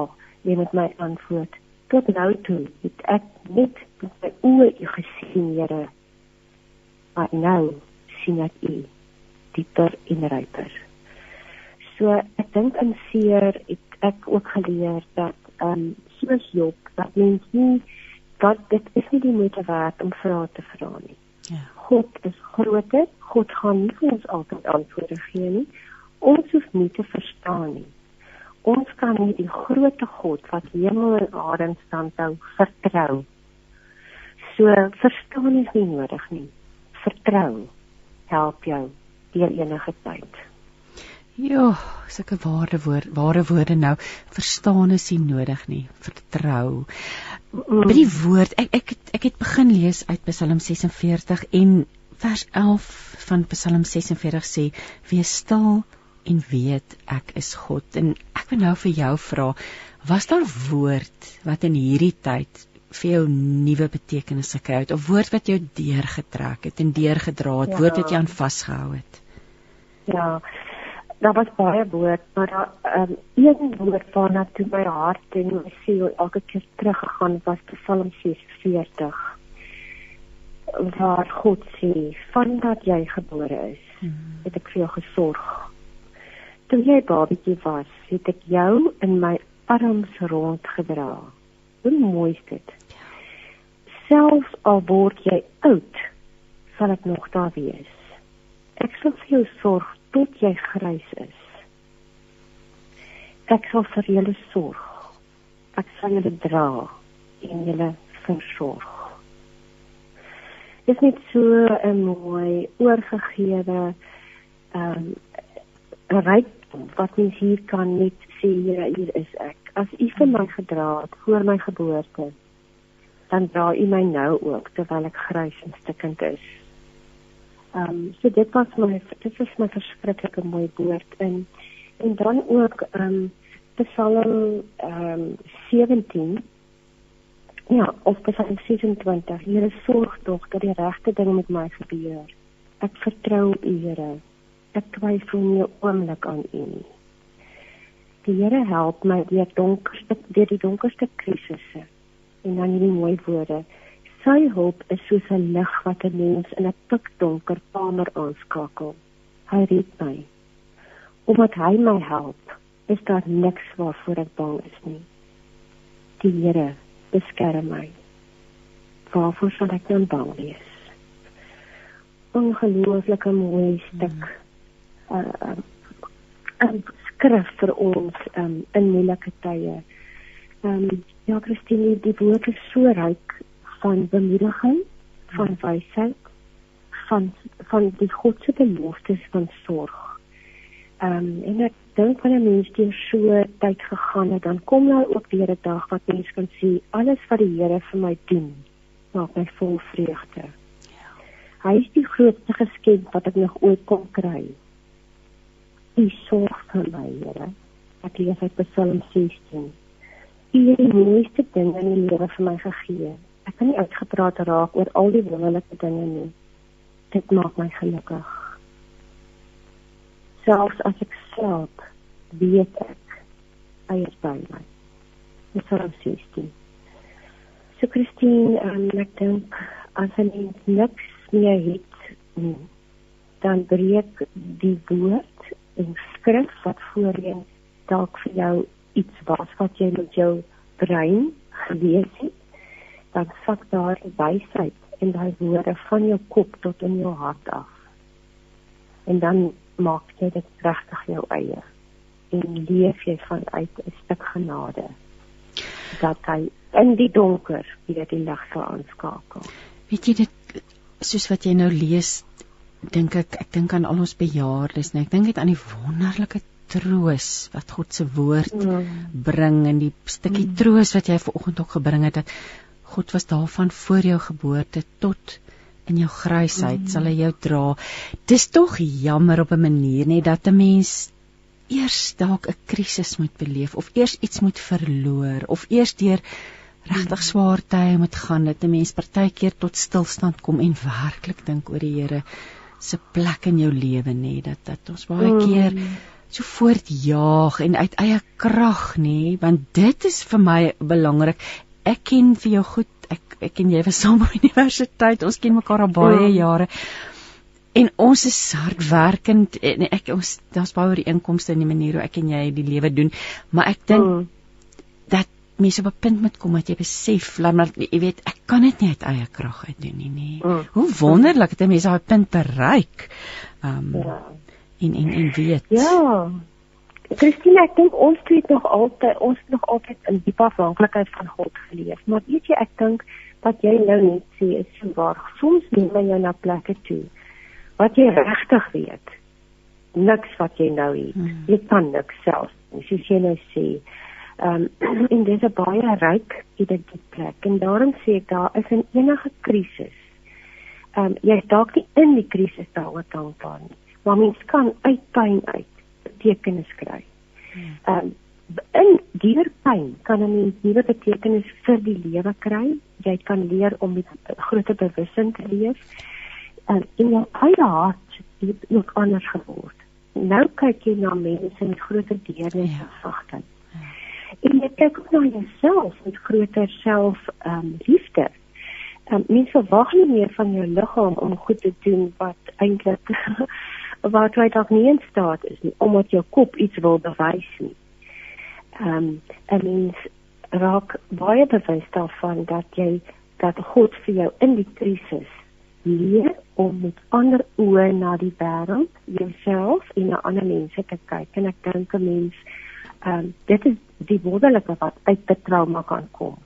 jy moet my antwoord. Tot nou toe het ek net met my oë gesien, Here. Maar nou sien ek U dieper en ryper. So ek dink in seer het ek ook geleer dat ehm um, soos Job dat mens nie dat dit is nie die moeite werd om vrae te vra nie. God is groter. God gaan nie vir ons altyd antwoorde gee nie. Ons hoef nie te verstaan nie. Ons kan nie die groot God wat hemel en aarde in stand hou vertrou. So verstaan is nie nodig nie. Vertrou help jou deur enige tyd. Ja, sulke ware woord, ware woorde nou. Verstaan is nie nodig nie. Vertrou. Mm. By die woord, ek ek ek het begin lees uit Psalm 46 en vers 11 van Psalm 46 sê: "Wees stil en weet ek is God." En ek wil nou vir jou vra, was daar woord wat in hierdie tyd vir jou nuwe betekenis gekry het of woord wat jou deurgetrek het en deurgedra het, ja. woord wat jy aan vasgehou het? Ja daar was baie woord, maar daar um, een woord waarna toe my hart en my siel elke keer teruggegaan was Psalm 46. Waar God sê, "Vandat jy gebore is, hmm. het ek vir jou gesorg. Toe jy babatjie was, het ek jou in my arms rondgedra." Hoe mooi is dit? Selfs al word jy oud, sal ek nog daar wees. Ek sal vir jou sorg tot jy grys is. Ek sal vir julle sorg. Ek sal julle dra en julle versorg. Dit is net so 'n mooi oorgegewe ehm um, ryk wat mens hier kan net sê hier, hier is ek. As u vir my gedra het voor my geboorte, dan dra u my nou ook terwyl ek grys en stikkend is. Ehm um, so dit was my dit is my verskriklike mooi woord in en dan ook ehm um, Psalm ehm um, 17 Ja, of Psalm 26. Here sorg tog dat die regte ding met my gebeur. Ek vertrou U, Here. Ek twyfel nie 'n oomblik aan U nie. Die Here help my deur donkerste deur die donkerste krisisse. En dan hierdie mooi woorde. Sy hulp is soos 'n lig wat 'n mens in 'n pikdonker kamer aanskakel. Hy red my. Omdat hy my help, is daar niks waarvoor ek bang is nie. Die Here beskerm my. Waarvoor sal ek dan bang wees? Ongelooflike mooi stuk. Uh, uh, 'n skrif vir ons um, in moeilike tye. Ehm um, ja, Christine, die woord is so ryk van bemoediging, van wysheid, van van die godse beloftes van sorg. Ehm um, en ek dink wanneer mens deur so tyd gegaan het, dan kom daar ook weer 'n dag wat mens kan sê alles wat die Here vir my doen, maak my vol vreugde. Ja. Hy is die grootste geskenk wat ek nog ooit kon kry. Hy sorg vir my, Here. Ek lees uit Psalm 16. Hy het die mooiste dinge in die lewe vir my gegee ek kan nie uitgepraat raak oor al die wonderlike dinge nie. Dit maak my gelukkig. Selfs as ek slaap, weet ek hy is by my. Dit sal ons sien. So Christine, um, ek dink as 'n mens niks meer het nie, dan breek die woord en skrif wat voorheen dalk vir jou iets was wat jy met jou brein gelees het, dan sak daar die wysheid en daai woorde van jou kop tot in jou hart af. En dan maak jy dit regtig jou eie en leef jy vanuit 'n stuk genade dat hy in die donker weer die lig sal aanskakel. Weet jy dit soos wat jy nou lees, dink ek ek dink aan al ons bejaardes, nee, ek dink net aan die wonderlike troos wat God se woord mm. bring en die stukkie mm. troos wat jy vanoggend ook gebring het dat God was daarvan voor jou geboorte tot in jou grysheid sal hy jou dra. Dis tog jammer op 'n manier net dat 'n mens eers dalk 'n krisis moet beleef of eers iets moet verloor of eers deur regtig swaar tye moet gaan dat 'n mens partykeer tot stilstand kom en werklik dink oor die Here se plek in jou lewe nê dat dat ons baie keer mm so voortjaag en uit eie krag nê want dit is vir my belangrik ek ken vir jou goed ek ek en jy was saam op universiteit ons ken mekaar al baie mm. jare en ons is hardwerkend en ek ons daar's baie oor die inkomste en die manier hoe ek en jy die lewe doen maar ek dink mm. dat mense op 'n punt moet kom dat jy besef laat maar jy weet ek kan dit nie uit eie krag uit doen nie nê mm. hoe wonderlik dat mense daai punt bereik um, ja en en en weet. Ja. Christine, ek dink ons het nog altyd ons nog altyd in die afhanklikheid van God geleef. Maar weet jy, ek dink wat jy nou net sê is so waar. Soms neem jy na plekke toe wat jy regtig weet. Niks wat jy nou het. Hmm. Jy kan niks self. Soos jy nou sê. Ehm um, en dis 'n baie ryk identiteit plek en daarom sê ek daar is in enige krisis. Ehm um, jy dalk nie in die krisis daaroor dankbaar nie maar mens kan uit pyn uit betekenis kry. Ehm um, in deur pyn kan 'n mens nuwe betekenis vir die lewe kry. Jy kan leer om met groter bewussin te leef. En um, in jou eie hart het ook anders geword. Nou kyk jy na mense met groter deernis en sagtheid. Ja. En jy kyk ook na jouself met groter self ehm um, liefde. Um, mens verwag nie meer van jou liggaam om goed te doen wat eintlik wat jy dalk nie in staat is nie omdat jou kop iets wil bewys nie. Ehm um, en mens raak baie bewus daarvan dat jy dat God vir jou in die krisis leer om met ander oë na die wêreld, jouself en na ander mense te kyk. En ek dink 'n mens ehm um, dit is die wonderlike wat uit die trauma kan kom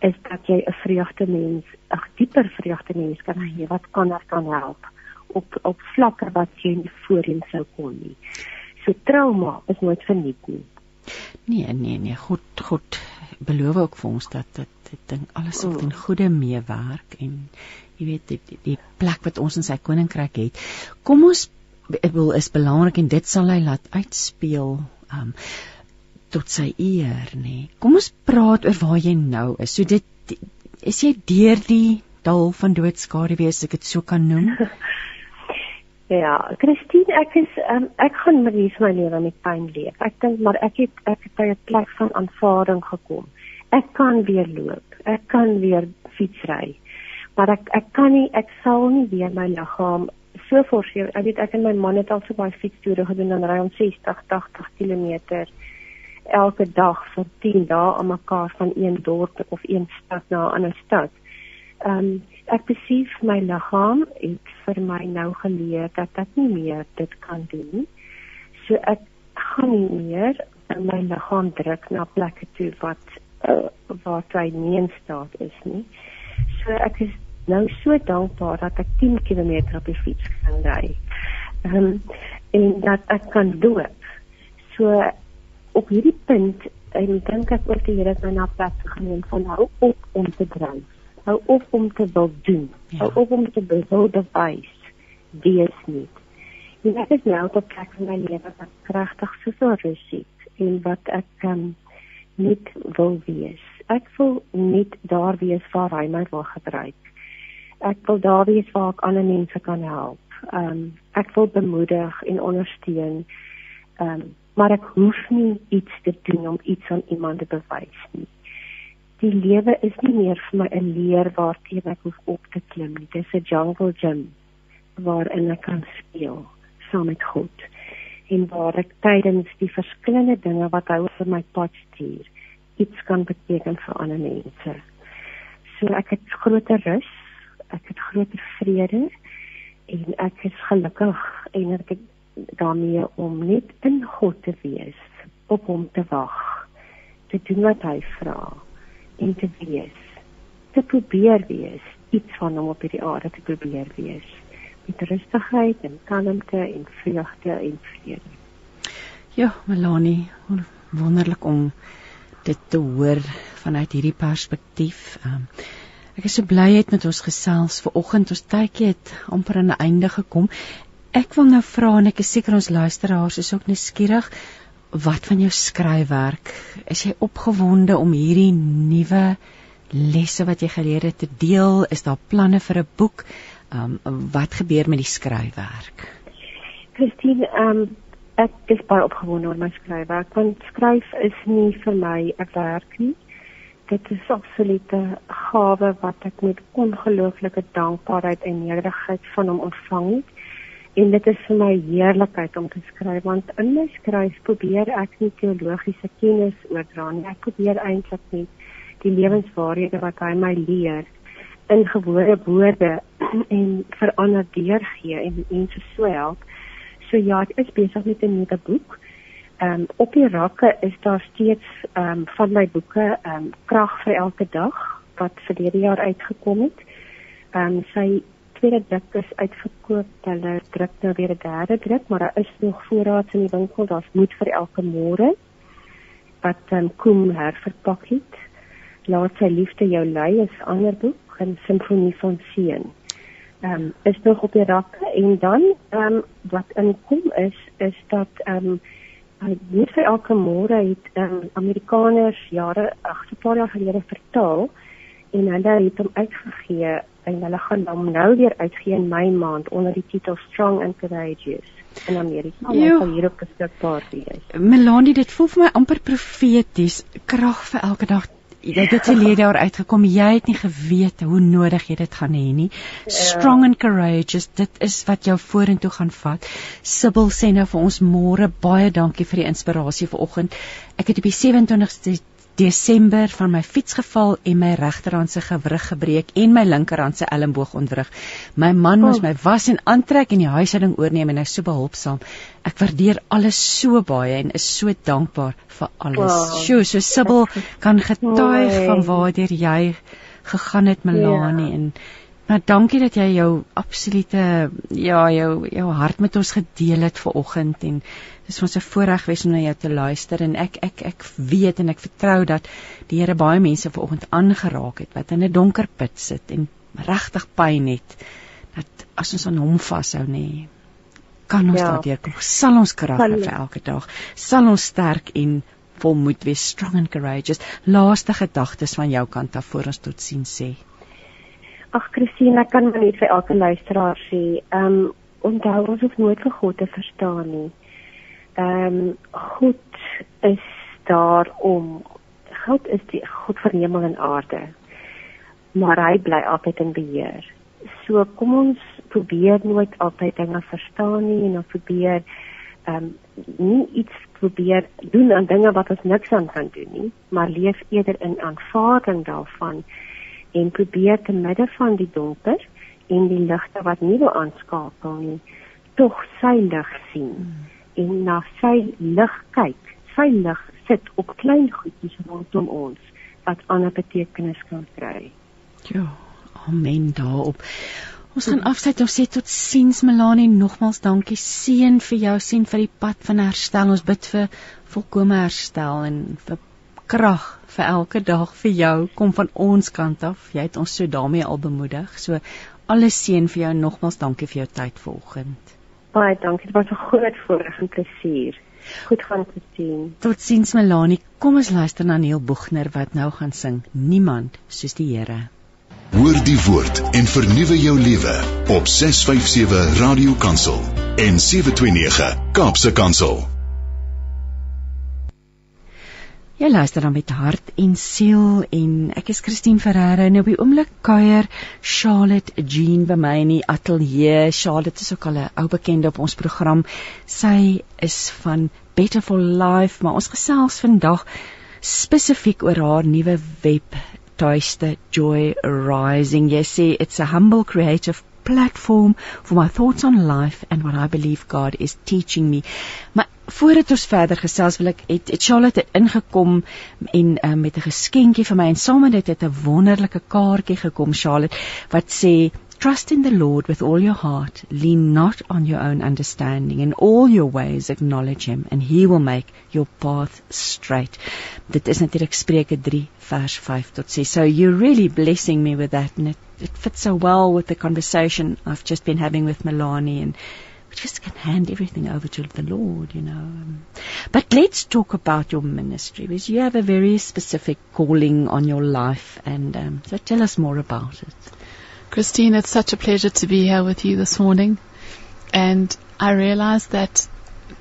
is dat jy 'n vreugde mens, 'n dieper vreugde mens kan hê wat ander kan help op op vlakke wat jy nie voorheen sou kon nie. So trauma is nooit verniet nie. Nee, nee, nee, goed, goed. Beloof ook vir ons dat dit ek dink alles sal ten goeie meewerk en jy weet die, die, die plek wat ons in sy koninkryk het. Kom ons wil is belangrik en dit sal hy laat uitspeel um tot sy eer, nê. Nee. Kom ons praat oor waar jy nou is. So dit is jy deur die dal van doodskade wees ek dit so kan noem. Ja, Christine, ek is um, ek gaan met hierdie my lewe met pyn leef. Ek dink maar ek het ek het by 'n plek van aanvaarding gekom. Ek kan weer loop. Ek kan weer fietsry. Maar ek ek kan nie ek sal nie weer my liggaam so forceer. Ek weet ek en my man het al so baie fietstoere gedoen en ry om 60, 80 km elke dag vir 10 dae aan mekaar van een dorp of een stad na 'n ander stad. Ehm um, ek besef my liggaam het vir my nou geleer dat ek nie meer dit kan doen nie. So ek gaan nie meer my liggaam druk na plekke toe wat uh, waar hy nie in staat is nie. So ek is nou so dankbaar dat ek 10 km op die fiets kan ry. Ehm um, en dat ek kan doen. So op hierdie punt en dink ek oor die Here het my na plek geneem van hou op om te dryf hou op om te wil doen. Ja. Hou op om te wil bewys. Wees nie. En ek is nou op 'n plek in my lewe wat kragtig soveel rus het en wat ek um, net wil wees. Ek wil net daar wees waar hy my wil gebruik. Ek wil daar wees waar ek ander mense kan help. Ehm um, ek wil bemoedig en ondersteun. Ehm um, maar ek hoef nie iets te doen om iets aan iemand te bewys nie die lewe is nie meer vir my 'n leer waarteen ek hoef op te klim nie. Dit is 'n jungle gym waarin ek kan speel saam met God en waar ek tydens die verskillende dinge wat hy oor my pad stuur iets kan beteken vir ander mense. So ek het groter rus, ek het groter vrede en ek is gelukkig en ek het daarmee om net in God te wees, op hom te wag, te doen wat hy vra en te wees, te probeer wees, iets van hom op hierdie aarde te probeer wees met rustigheid en kalmte en vreugde en vrede. Ja, Melanie, wonderlik om dit te hoor vanuit hierdie perspektief. Um, ek is so bly het met ons gesels ver oggend. Ons tydjie het amper aan 'n einde gekom. Ek wil nou vra en ek is seker ons luisteraars is ook nuuskierig wat van jou skryfwerk? Is jy opgewonde om hierdie nuwe lesse wat jy geleer het te deel? Is daar planne vir 'n boek? Um, wat gebeur met die skryfwerk? Christine um, ek is baie opgewonde oor my skryfwerk want skryf is nie vir my 'n werk nie. Dit is absolute gawe wat ek met ongelooflike dankbaarheid en nederigheid van hom ontvang het en dit is vir my heerlikheid om te skryf want in my skryf probeer ek nie teologiese kennis oordra nie. Ek probeer eintlik net die lewenswaarhede wat hy my leer in gewone woorde en verander deurgee en mense so help. So ja ek is besig met 'n nuwe boek. Um, op die rakke is daar steeds um, van my boeke um, krag vir elke dag wat verlede jaar uitgekom het. Um, sy tweede druk is uitverkoop. Hulle druk nou weer 'n derde druk, maar daar is nog voorraad in die winkel. Daar's moed vir elke môre. Wat dan um, kom herverpak het. Laat sy liefde jou lei is ander boek, 'n simfonie van seën. Ehm um, is nog op die rakke en dan ehm um, wat inkom is is dat ehm um, net vir elke môre het um, Amerikaners jare ag, 'n paar jaar gelede vertaal en hulle het hom uitgegee en hulle gaan hom nou weer uitgee in Mei maand onder die titel Strong and Courageous in Amerika. Hy sal hier op beskikbaar wees. Melanie, dit voel vir my amper profeties, krag vir elke dag. Jy het dit gelede daar uitgekom. Jy het nie geweet hoe nodig jy dit gaan hê nie. Ja. Strong and courageous, dit is wat jou vorentoe gaan vat. Sibyl sê nou vir ons môre baie dankie vir die inspirasie vanoggend. Ek het op die 27ste Desember van my fiets geval en my regterhand se gewrig gebreek en my linkerhand se elmboog ontwrig. My man moes oh. my was en aantrek en die huishouding oorneem en hy so behulpsaam. Ek waardeer alles so baie en is so dankbaar vir alles. Wow. Sjoe, so Sibyl kan getuig van waardeur jy gegaan het Melanie yeah. en Maar dankie dat jy jou absolute ja, jou jou hart met ons gedeel het ver oggend en dis ons 'n voorreg wees om na jou te luister en ek ek ek weet en ek vertrou dat die Here baie mense ver oggend aangeraak het wat in 'n donker put sit en regtig pyn het dat as ons aan hom vashou nê kan ons ja. daardeur kom. Sal ons krag hê vir elke dag. Sal ons sterk en volmoed wees strong and courageous. Laaste gedagtes van jou kant af voor ons tot sien sê Ag Christine, ek kan maar net vir elke luisteraar sê, ehm um, onthou ons hoef nooit vir God te verstaan nie. Ehm um, God is daar om God is die God van hemel en aarde. Maar hy bly altyd in beheer. So kom ons probeer nooit altyd dinge verstaan nie en ons probeer ehm um, nie iets probeer doen aan dinge wat ons niks aan kan doen nie, maar leef eerder in aanvaarding daarvan en probeer te midde van die donker en die ligte wat nie wil aanskakel nie, tog sy lig sien hmm. en na sy lig kyk. Sy lig sit op klein goedjies rondom ons wat ander betekenis kan kry. Ja, amen daarop. Ons gaan afsluit ons sê tot siens Melanie nogmals dankie seën vir jou sien vir die pad van herstel ons bid vir volkomme herstel en vir krag vir elke dag vir jou kom van ons kant af. Jy het ons so daarmee al bemoedig. So alles seën vir jou nogmals dankie vir jou tyd vanoggend. Baie dankie. Dit was 'n groot voorreg en plesier. Goed gaan te sien. Totsiens Melanie. Kom ons luister na Neil Boegner wat nou gaan sing. Niemand soos die Here. Hoor die woord en vernuwe jou lewe op 657 Radio Kansel en 729 Kaapse Kansel. Jy luister dan met hart en siel en ek is Christine Ferreira en op die oomblik kuier Charlotte Jean by my in die ateljee. Charlotte is ook al 'n ou bekende op ons program. Sy is van Better for Life, maar ons gesels vandag spesifiek oor haar nuwe web tuiste Joy Rising. Jy sê it's a humble creative platform for my thoughts on life and what I believe God is teaching me. Maar voordat ons verder gesels wil ek het, het Charlotte ingekom en uh, met 'n geskenkie vir my en saam met dit het 'n wonderlike kaartjie gekom Charlotte wat sê Trust in the Lord with all your heart. Lean not on your own understanding. In all your ways acknowledge him and he will make your path straight. Dit is natuurlik Spreuke 3 vers 5 tot 6. So you're really blessing me with that and it, it fits so well with the conversation I've just been having with Milani and we just can hand everything over to the Lord, you know. But let's talk about your ministry because you have a very specific calling on your life and um, so tell us more about it. Christine, it's such a pleasure to be here with you this morning. And I realize that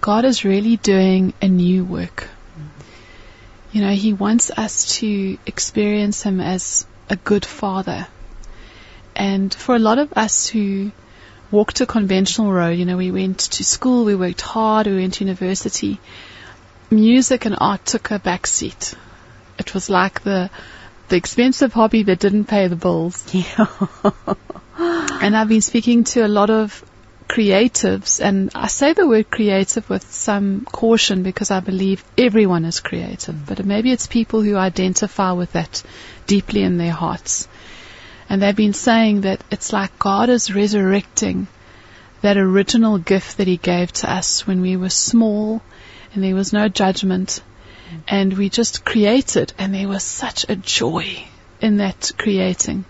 God is really doing a new work. You know, He wants us to experience Him as a good Father. And for a lot of us who walked a conventional road, you know, we went to school, we worked hard, we went to university, music and art took a back seat. It was like the the expensive hobby that didn't pay the bills. Yeah. and I've been speaking to a lot of creatives, and I say the word creative with some caution because I believe everyone is creative, but maybe it's people who identify with that deeply in their hearts. And they've been saying that it's like God is resurrecting that original gift that He gave to us when we were small and there was no judgment and we just created and there was such a joy in that creating.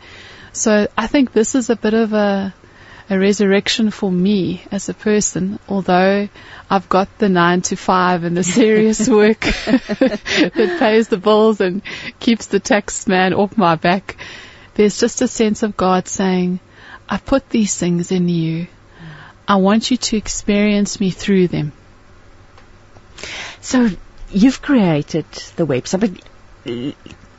So I think this is a bit of a a resurrection for me as a person, although I've got the nine to five and the serious work that pays the bills and keeps the tax man off my back. There's just a sense of God saying, I put these things in you. I want you to experience me through them. So you've created the website, but uh,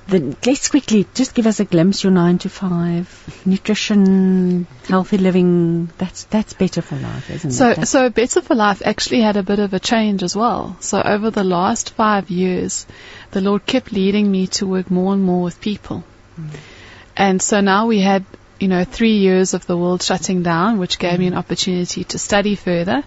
the, let's quickly just give us a glimpse. Your nine to five nutrition, healthy living. That's that's better for life, isn't So, it? That's- so Better for Life actually had a bit of a change as well. So over the last five years, the Lord kept leading me to work more and more with people. And so now we had, you know, three years of the world shutting down, which gave me an opportunity to study further.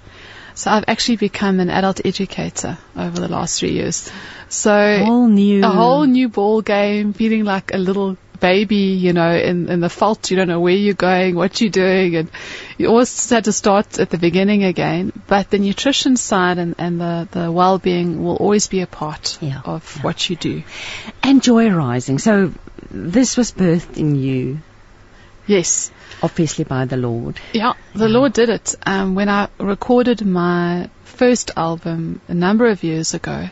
So I've actually become an adult educator over the last three years. So a whole new, a whole new ball game, feeling like a little baby, you know, in, in the fault. You don't know where you're going, what you're doing, and you always had to start at the beginning again. But the nutrition side and, and the, the well-being will always be a part Yeah, of yeah. what you do. and joy rising. So this was birthed in you, Yes. obviously by the Lord. Yeah, the Lord did it. Um, when I recorded my first album a number of years ago,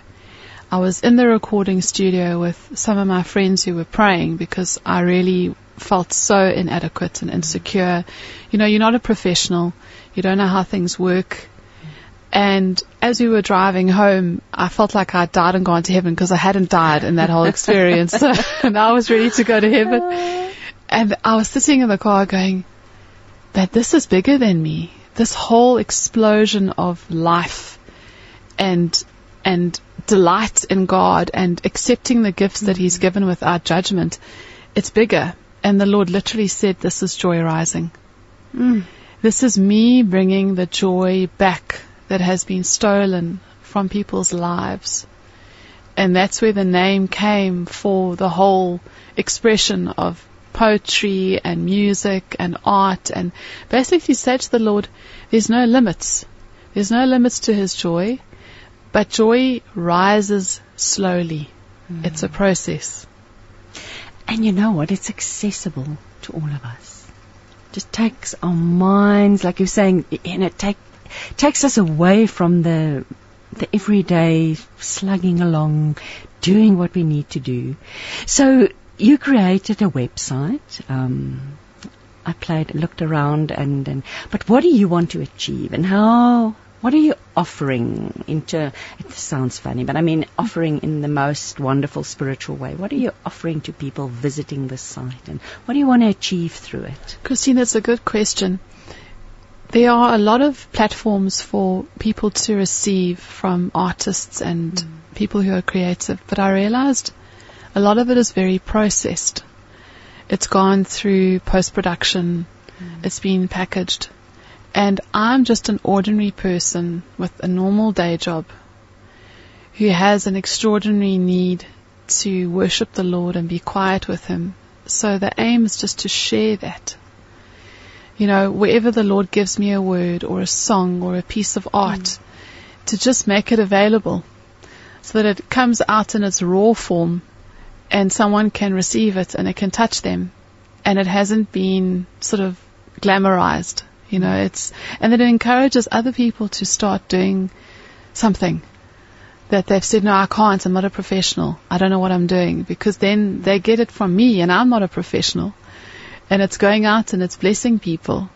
I was in the recording studio with some of my friends who were praying because I really felt so inadequate and insecure. You know, you're not a professional. You don't know how things work. And as we were driving home, I felt like I'd died and gone to heaven because I hadn't died in that whole experience. and I was ready to go to heaven. And I was sitting in the car going, that this is bigger than me. This whole explosion of life and and delight in God and accepting the gifts that He's mm-hmm. given without judgment, it's bigger. And the Lord literally said, "This is joy rising. Mm. This is me bringing the joy back that has been stolen from people's lives." And that's where the name came for the whole expression of poetry and music and art and basically say to the Lord, there's no limits. There's no limits to His joy, but joy rises slowly. Mm. It's a process. And you know what? It's accessible to all of us. Just takes our minds, like you're saying, and it take, takes us away from the the everyday slugging along, doing what we need to do. So you created a website. Um, I played, looked around, and, and but what do you want to achieve, and how what are you offering into it sounds funny but i mean offering in the most wonderful spiritual way. What are you offering to people visiting this site? And what do you want to achieve through it? Christine, that's a good question. There are a lot of platforms for people to receive from artists and people who are creative, but I realized a lot of it is very processed. It's gone through post production, mm. it's been packaged, and I'm just an ordinary person with a normal day job who has an extraordinary need to worship the Lord and be quiet with Him. So the aim is just to share that. You know, wherever the Lord gives me a word or a song or a piece of art, mm. to just make it available so that it comes out in its raw form and someone can receive it and it can touch them and it hasn't been sort of glamorized. You know, it's, and that it encourages other people to start doing something that they've said, no, I can't, I'm not a professional, I don't know what I'm doing, because then they get it from me and I'm not a professional. And it's going out and it's blessing people.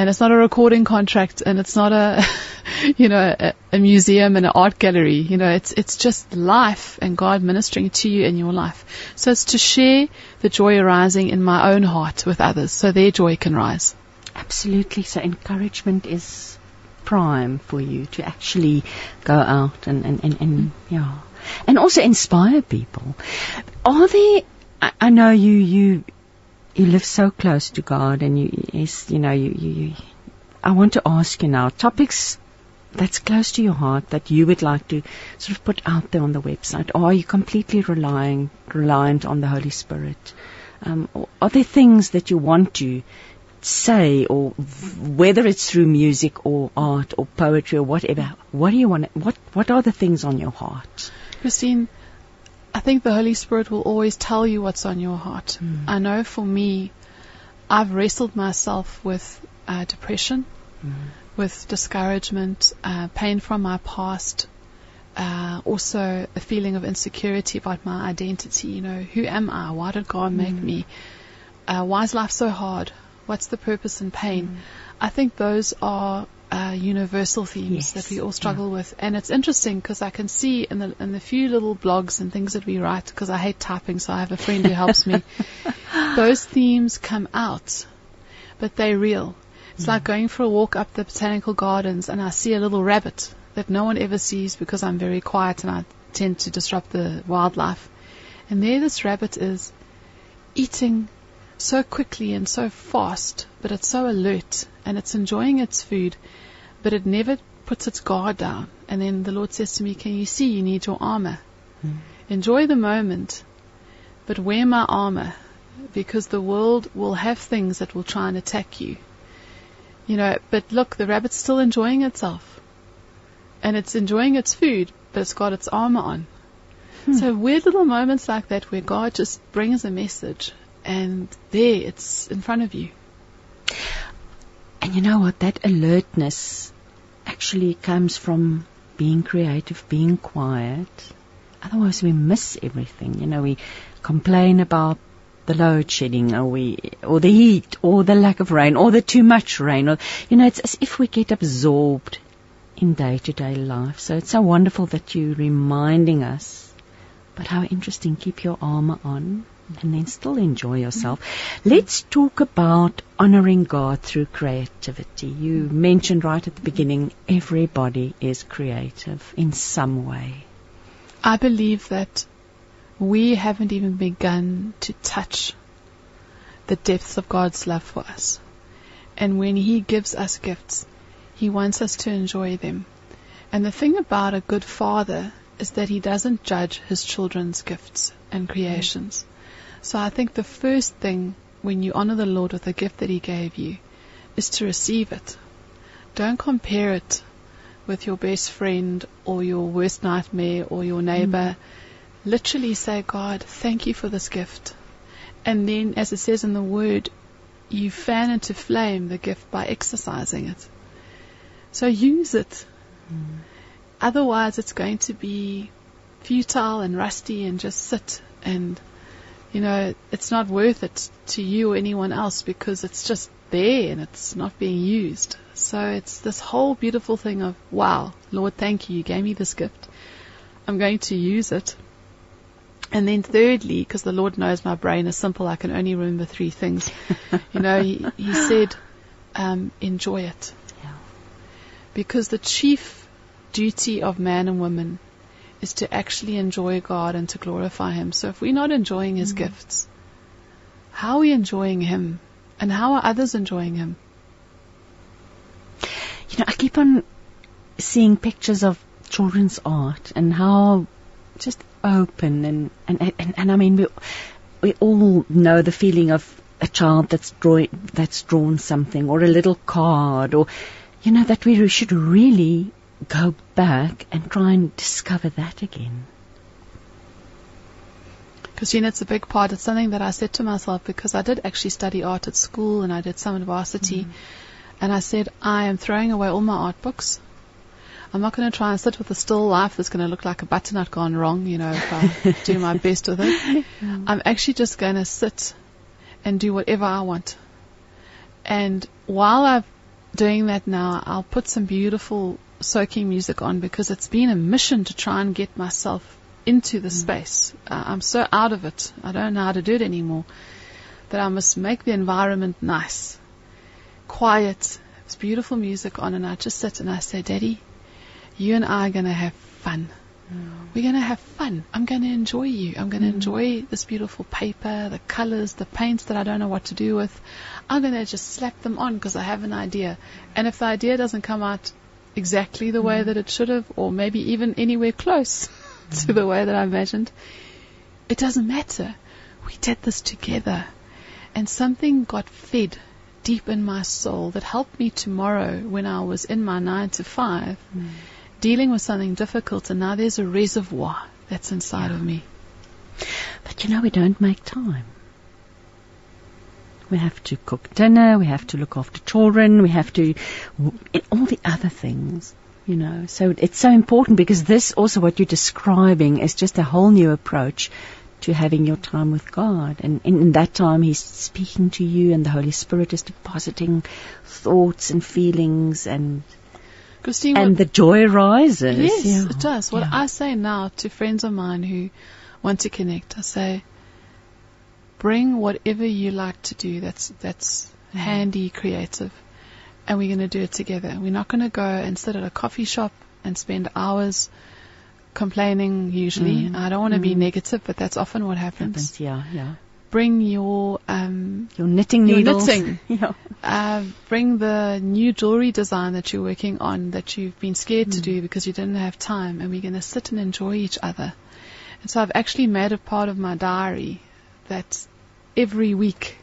And it's not a recording contract and it's not a, you know, a, a museum and an art gallery. You know, it's, it's just life and God ministering to you in your life. So it's to share the joy arising in my own heart with others so their joy can rise. Absolutely. So encouragement is prime for you to actually go out and, and, and, and yeah. And also inspire people. Are there I, I know you you you live so close to God and you you know you, you, I want to ask you now topics that's close to your heart that you would like to sort of put out there on the website. Or are you completely relying reliant on the Holy Spirit? Um, are there things that you want to say or whether it's through music or art or poetry or whatever what do you want what what are the things on your heart? Christine, I think the Holy Spirit will always tell you what's on your heart. I know for me, I've wrestled myself with uh, depression, with discouragement, uh, pain from my past, uh, also a feeling of insecurity about my identity. You know, who am I? Why did God make me? Uh, why is life so hard? What's the purpose in pain? I think those are uh, universal themes Yes, that we all struggle with, and it's interesting because I can see in the in the few little blogs and things that we write because I hate typing, so I have a friend who helps me. Those themes come out, but they're real. It's like going for a walk up the botanical gardens and I see a little rabbit that no one ever sees because I'm very quiet and I tend to disrupt the wildlife. And there this rabbit is eating so quickly and so fast, but it's so alert and it's enjoying its food, but it never puts its guard down. And then the Lord says to me, Can you see you need your armor? Hmm. Enjoy the moment, but wear my armor because the world will have things that will try and attack you. You know, but look, the rabbit's still enjoying itself. And it's enjoying its food, but it's got its armor on. Hmm. So weird little moments like that where God just brings a message and there it's in front of you. And you know what? That alertness actually comes from being creative, being quiet. Otherwise, we miss everything. You know, we complain about the load shedding, or we, or the heat, or the lack of rain, or the too much rain. Or you know, it's as if we get absorbed in day-to-day life. So it's so wonderful that you're reminding us. But how interesting! Keep your armor on and then still enjoy yourself. Let's talk about honoring God through creativity. You mentioned right at the beginning, everybody is creative in some way. I believe that we haven't even begun to touch the depths of God's love for us. And when He gives us gifts, He wants us to enjoy them. And the thing about a good father is that he doesn't judge his children's gifts and creations. So I think the first thing when you honor the Lord with the gift that He gave you is to receive it. Don't compare it with your best friend or your worst nightmare or your neighbor. Mm. Literally say, God, thank you for this gift. And then, as it says in the word, you fan into flame the gift by exercising it. So use it. Mm. Otherwise, it's going to be futile and rusty and just sit and you know, it's not worth it to you or anyone else because it's just there and it's not being used. So it's this whole beautiful thing of, wow, Lord, thank you. You gave me this gift. I'm going to use it. And then thirdly, because the Lord knows my brain is simple, I can only remember three things. you know, he, he said, um, enjoy it. Yeah. Because the chief duty of man and woman is to actually enjoy God and to glorify Him. So if we're not enjoying His mm. gifts, how are we enjoying Him? And how are others enjoying Him? You know, I keep on seeing pictures of children's art and how just open and and and, and I mean we we all know the feeling of a child that's drawing that's drawn something or a little card or you know that we should really go back and try and discover that again. Christine, it's a big part. It's something that I said to myself because I did actually study art at school and I did some at varsity. Mm-hmm. And I said, I am throwing away all my art books. I'm not going to try and sit with a still life that's going to look like a butternut gone wrong, you know, if I do my best with it. Mm-hmm. I'm actually just going to sit and do whatever I want. And while I'm doing that now, I'll put some beautiful soaking music on because it's been a mission to try and get myself into the mm. space. Uh, I'm so out of it. I don't know how to do it anymore. That I must make the environment nice, quiet. There's beautiful music on, and I just sit and I say, Daddy, you and I are going to have fun. Mm. We're going to have fun. I'm going to enjoy you. I'm going to mm. enjoy this beautiful paper, the colors, the paints that I don't know what to do with. I'm going to just slap them on because I have an idea. And if the idea doesn't come out exactly the way mm. that it should have, or maybe even anywhere close to mm. the way that I imagined, it doesn't matter. We did this together. And something got fed deep in my soul that helped me tomorrow when I was in my nine to five, mm. dealing with something difficult, and now there's a reservoir that's inside of me. But you know, we don't make time. We have to cook dinner, we have to look after children, we have to, all the other things, you know. So it's so important because this also what you're describing is just a whole new approach to having your time with God. And in that time, He's speaking to you, and the Holy Spirit is depositing thoughts and feelings, and Christine, and the joy rises. Yes, Yeah. it does. What Yeah. I say now to friends of mine who want to connect, I say, bring whatever you like to do that's that's handy, creative, and we're going to do it together. We're not going to go and sit at a coffee shop and spend hours complaining. Usually, I don't want to be negative, but that's often what happens. Happens, yeah, yeah. Bring your um, Your knitting needles. Your knitting. yeah. uh, bring the new jewelry design that you're working on that you've been scared to do because you didn't have time, and we're going to sit and enjoy each other. And so I've actually made a part of my diary that every week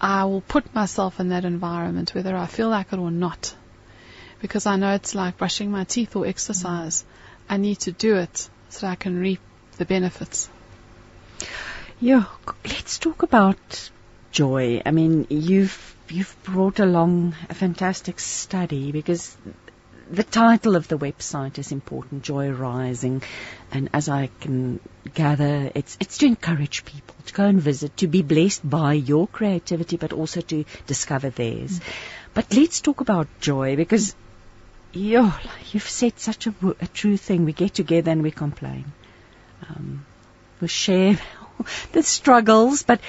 I will put myself in that environment, whether I feel like it or not, because I know it's like brushing my teeth or exercise. I need to do it so I can reap the benefits. Yeah, let's talk about joy. I mean, you've you've brought along a fantastic study because the title of the website is important, Joy Rising, and as I can gather, it's it's to encourage people to go and visit, to be blessed by your creativity, but also to discover theirs. But let's talk about joy because yeah, you've said such a, a true thing. We get together and we complain. Um, we share the struggles, but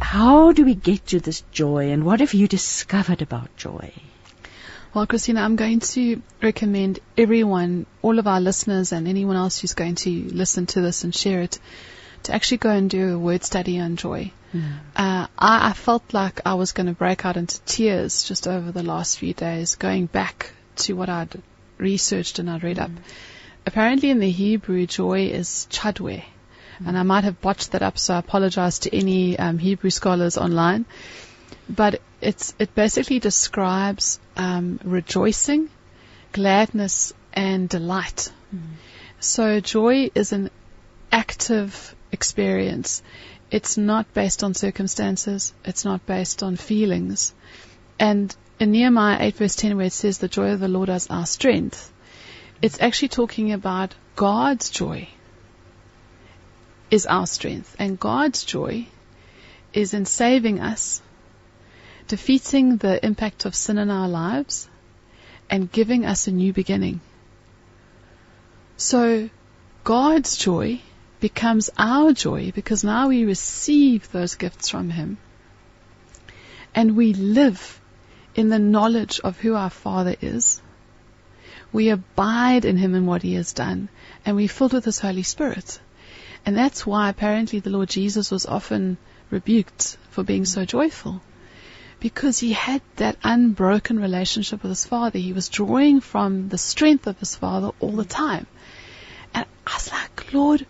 how do we get to this joy and what have you discovered about joy? Well, Christina, I'm going to recommend everyone, all of our listeners, and anyone else who's going to listen to this and share it, to actually go and do a word study on joy. Uh, I, I felt like I was going to break out into tears just over the last few days, going back to what I'd researched and I'd read up. Apparently, in the Hebrew, joy is chadwe. And I might have botched that up, so I apologize to any um, Hebrew scholars online but it's it basically describes um, rejoicing, gladness, and delight. So joy is an active experience. It's not based on circumstances. It's not based on feelings. And in Nehemiah 8 verse 10 where it says the joy of the Lord is our strength, it's actually talking about God's joy. is our strength. And God's joy is in saving us, defeating the impact of sin in our lives, and giving us a new beginning. So God's joy becomes our joy because now we receive those gifts from Him. And we live in the knowledge of who our Father is. We abide in Him and what He has done. And we're filled with His Holy Spirit. And that's why apparently the Lord Jesus was often rebuked for being so joyful. Because he had that unbroken relationship with his Father. He was drawing from the strength of his Father all the time. And I was like, Lord,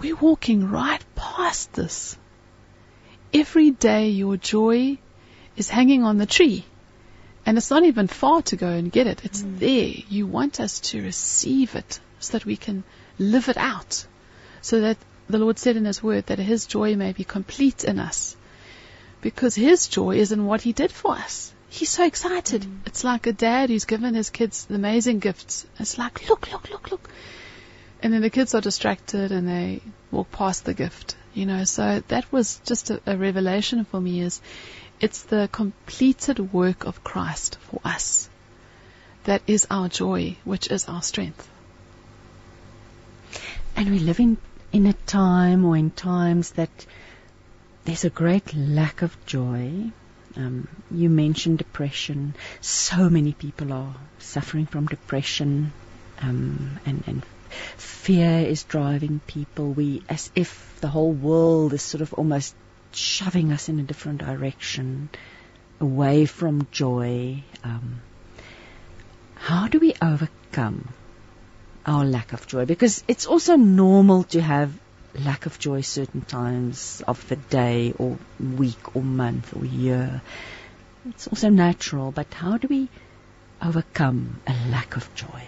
we're walking right past this. Every day your joy is hanging on the tree. And it's not even far to go and get it. It's mm. there. You want us to receive it so that we can live it out. So that the Lord said in His Word that His joy may be complete in us. Because His joy is in what He did for us. He's so excited. Mm. It's like a dad who's given his kids amazing gifts. It's like, look, look, look, look. And then the kids are distracted and they walk past the gift, you know. So that was just a, a revelation for me is it's the completed work of Christ for us that is our joy, which is our strength. And we live in, in a time or in times that there's a great lack of joy. Um, you mentioned depression. So many people are suffering from depression um, and, and fear is driving people. We, as if the whole world is sort of almost shoving us in a different direction, away from joy. Um, how do we overcome our lack of joy? Because it's also normal to have lack of joy certain times of the day or week or month or year. It's also natural, but how do we overcome a lack of joy?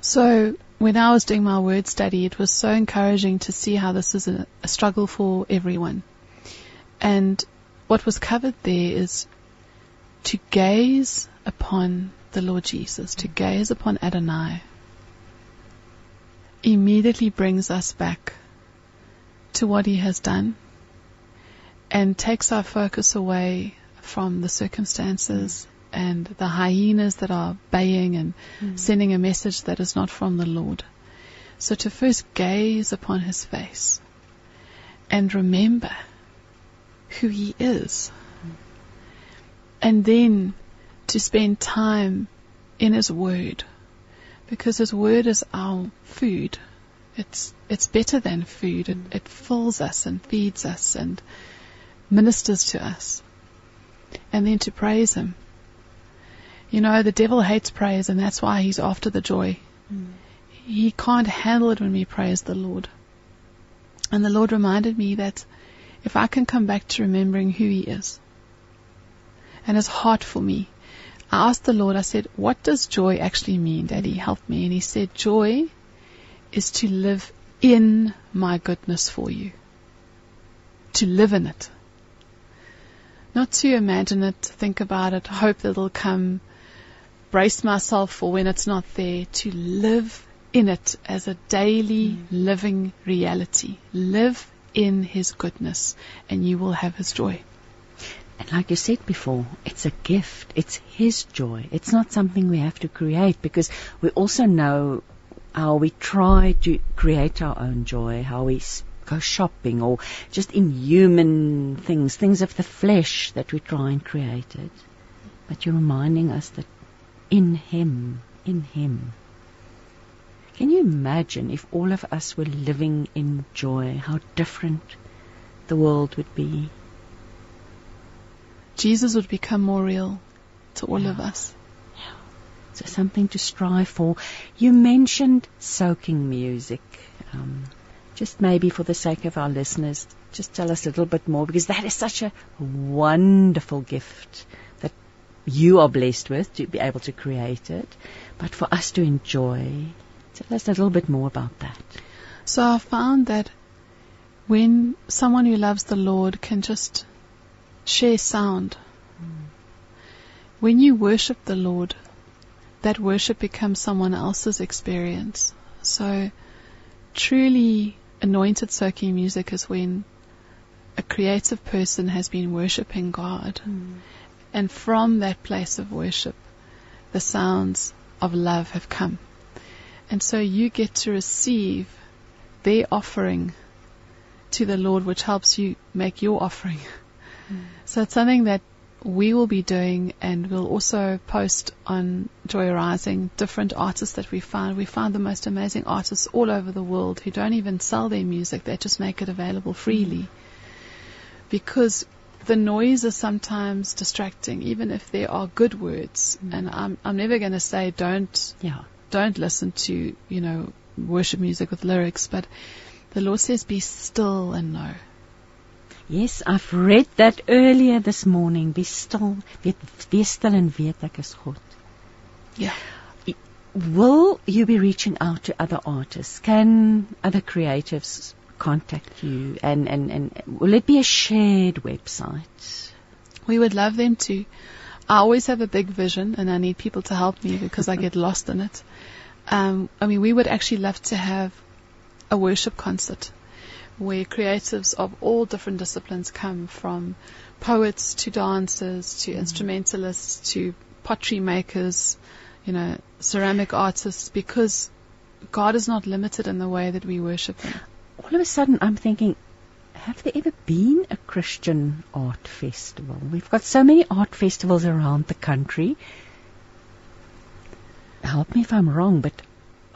So, when I was doing my word study, it was so encouraging to see how this is a, a struggle for everyone. And what was covered there is to gaze upon the Lord Jesus, to gaze upon Adonai, immediately brings us back to what He has done and takes our focus away from the circumstances and the hyenas that are baying and mm. sending a message that is not from the Lord. So to first gaze upon His face and remember who He is. And then to spend time in His Word. Because His Word is our food. It's, it's better than food. It, it fills us and feeds us and ministers to us. And then to praise Him. You know, the devil hates praise and that's why he's after the joy. Mm. He can't handle it when we praise the Lord. And the Lord reminded me that if I can come back to remembering who He is and His heart for me, I asked the Lord, I said, What does joy actually mean, Daddy? Help me. And He said, Joy is to live in my goodness for you, to live in it. Not to imagine it, think about it, hope that it'll come, brace myself for when it's not there, to live in it as a daily mm. living reality. Live in His goodness, and you will have His joy. And like you said before, it's a gift. It's His joy. It's not something we have to create because we also know how we try to create our own joy, how we go shopping or just in human things, things of the flesh that we try and create it. But you're reminding us that in Him, in Him, can you imagine if all of us were living in joy, how different the world would be? Jesus would become more real to all yeah. of us. So something to strive for. You mentioned soaking music. Um, just maybe for the sake of our listeners, just tell us a little bit more because that is such a wonderful gift that you are blessed with to be able to create it, but for us to enjoy Tell us a little bit more about that. So I found that when someone who loves the Lord can just share sound, mm. when you worship the Lord, that worship becomes someone else's experience. So truly anointed soaking music is when a creative person has been worshipping God. Mm. And from that place of worship, the sounds of love have come. And so you get to receive their offering to the Lord, which helps you make your offering. So it's something that we will be doing, and we'll also post on Joy Rising different artists that we find. We find the most amazing artists all over the world who don't even sell their music; they just make it available freely. Because the noise is sometimes distracting, even if there are good words. Mm. And I'm I'm never going to say don't Ja. don't listen to, you know, worship music with lyrics, but the Lord says, be still and know. Yes, I've read that earlier this morning. Be still, weet, wees stil en weet ek is God. Yeah. Will you be reaching out to other artists? Can other creatives contact you? And, and, and will it be a shared website? We would love them to. I always have a big vision and I need people to help me because I get lost in it. Um, I mean, we would actually love to have a worship concert where creatives of all different disciplines come from poets to dancers to mm-hmm. instrumentalists to pottery makers, you know, ceramic artists because God is not limited in the way that we worship Him. All of a sudden, I'm thinking, have there ever been a Christian art festival? We've got so many art festivals around the country. Help me if I'm wrong, but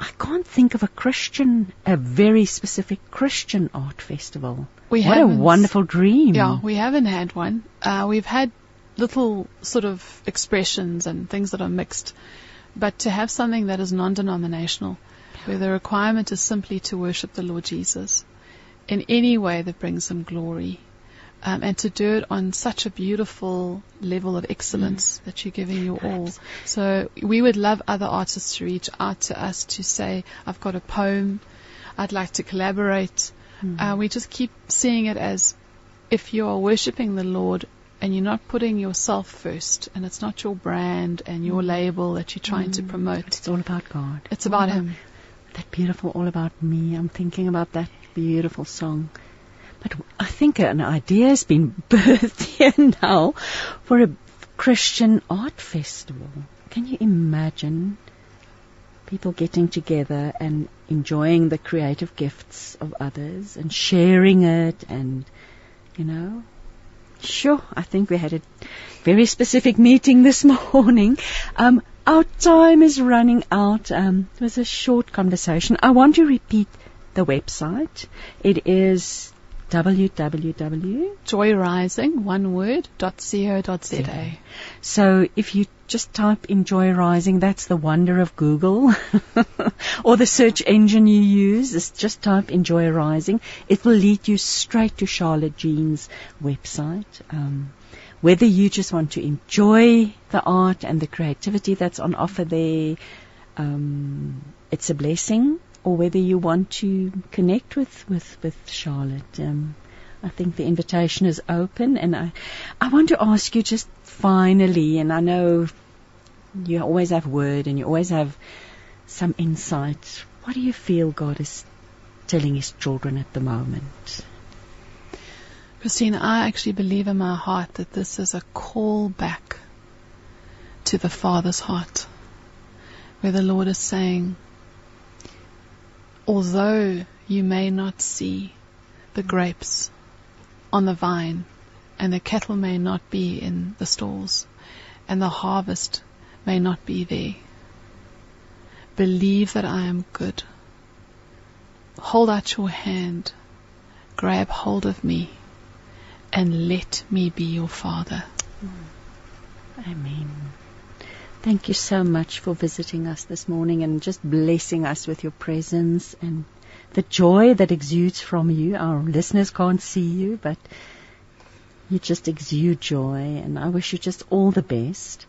I can't think of a Christian, a very specific Christian art festival. We what a wonderful dream. Yeah, we haven't had one. Uh, we've had little sort of expressions and things that are mixed, but to have something that is non-denominational, where the requirement is simply to worship the Lord Jesus in any way that brings Him glory, um, and to do it on such a beautiful level of excellence that you're giving your all. So we would love other artists to reach out to us to say, I've got a poem, I'd like to collaborate. Uh, we just keep seeing it as if you are worshipping the Lord and you're not putting yourself first, and it's not your brand and your label that you're trying to promote. It's all about God. It's All about Him. That beautiful All About Me. I'm thinking about that beautiful song. But I think an idea has been birthed here now for a Christian art festival. Can you imagine people getting together and enjoying the creative gifts of others and sharing it and, you know? Sure, I think we had a very specific meeting this morning. Um, our time is running out. Um, it was a short conversation. I want to repeat the website. It is www. Joy Rising, one word, dot co dot za. So if you just type Enjoy Rising, that's the wonder of Google. or the search engine you use, is just type Enjoy Rising. It will lead you straight to Charlotte Jean's website. Um, whether you just want to enjoy the art and the creativity that's on offer there, um, it's a blessing. Or whether you want to connect with, with, with Charlotte. Um, I think the invitation is open, and I, I want to ask you just finally, and I know you always have word and you always have some insight. What do you feel God is telling His children at the moment? Christine, I actually believe in my heart that this is a call back to the Father's heart, where the Lord is saying, although you may not see the grapes on the vine, and the cattle may not be in the stalls, and the harvest may not be there, believe that I am good. Hold out your hand, grab hold of me, and let me be your father. Mm. Amen. Thank you so much for visiting us this morning and just blessing us with your presence and the joy that exudes from you. Our listeners can't see you, but you just exude joy, and I wish you just all the best.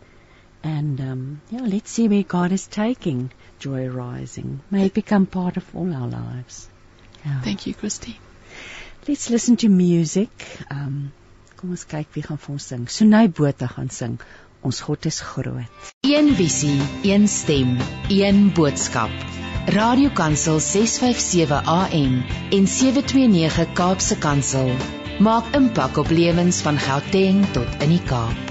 And um, yeah, let's see where God is taking Joy Rising. May it become part of all our lives. Thank you, Christine. Let's listen to music. Um, kom ons kyk wie gaan vir ons sing. Sunay Botha gaan sing. Ons God is groot. Een visie, een stem, een boodskap. Radiokansel 657 AM en 729 Kaapse Kansel maak impak op lewens van Gauteng tot in die Kaap.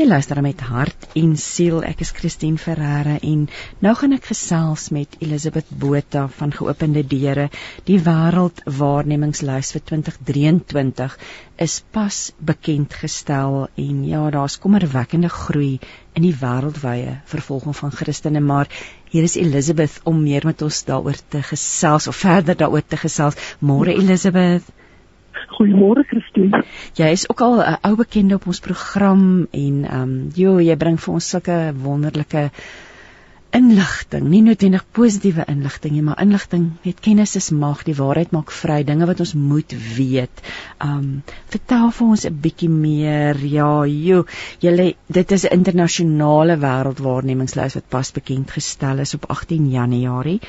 Jy luister met hart en siel. Ek is Christine Ferreira en nou gaan ek gesels met Elisabeth Botha van Geopende Deure. Die wêreldwaarnemingslys vir 2023 is pas bekend gestel en ja, daar's kommerwekkende groei in die wêreldwye vervolging van Christene, maar hier is Elisabeth om meer met ons daaroor te gesels of verder daaroor te gesels. Môre Elisabeth. Goeiemôre Christine. Jy is ook al 'n ou bekende op ons program en ehm um, jo, jy bring vir ons sulke wonderlike inligting, nie noodwendig positiewe inligting nie, maar inligting, weet kennis is mag, die waarheid maak vry, dinge wat ons moet weet. Um vertel vir ons 'n bietjie meer. Ja, jo, julle dit is 'n internasionale wêreldwaarnemingslys wat pas bekend gestel is op 18 Januarie.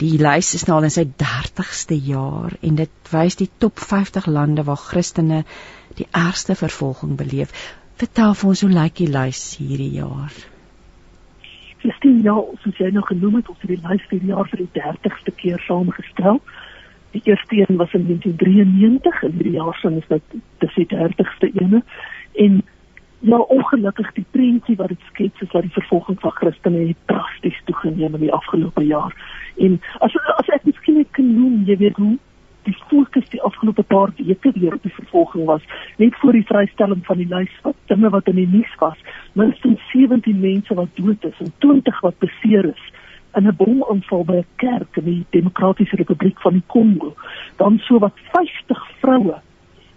Die lys is nou al in sy 30ste jaar en dit wys die top 50 lande waar Christene die ergste vervolging beleef. Vertel vir ons hoe lyk die lys hierdie jaar? Christine, ja, soos jy nou genoem het, ons het die lys vir die jaar vir die 30ste keer saamgestel. Die eerste een was in 1993 en die jaar sin is dit dis die 30ste ene en Ja, ongelukkig die prentjie wat dit skets is dat die vervolging van Christene drasties toegeneem in die afgelope jaar. En as as ek miskien net kan noem, jy weet hoe die fokus die afgelope paar weke weer op die vervolging was, net voor die vrystelling van die lys van dinge wat in die nuus was, minstens 17 mense wat dood is en 20 wat beseer is in 'n bomaanval by 'n kerk in die Demokratiese Republiek van die Kongo. Dan so wat 50 vroue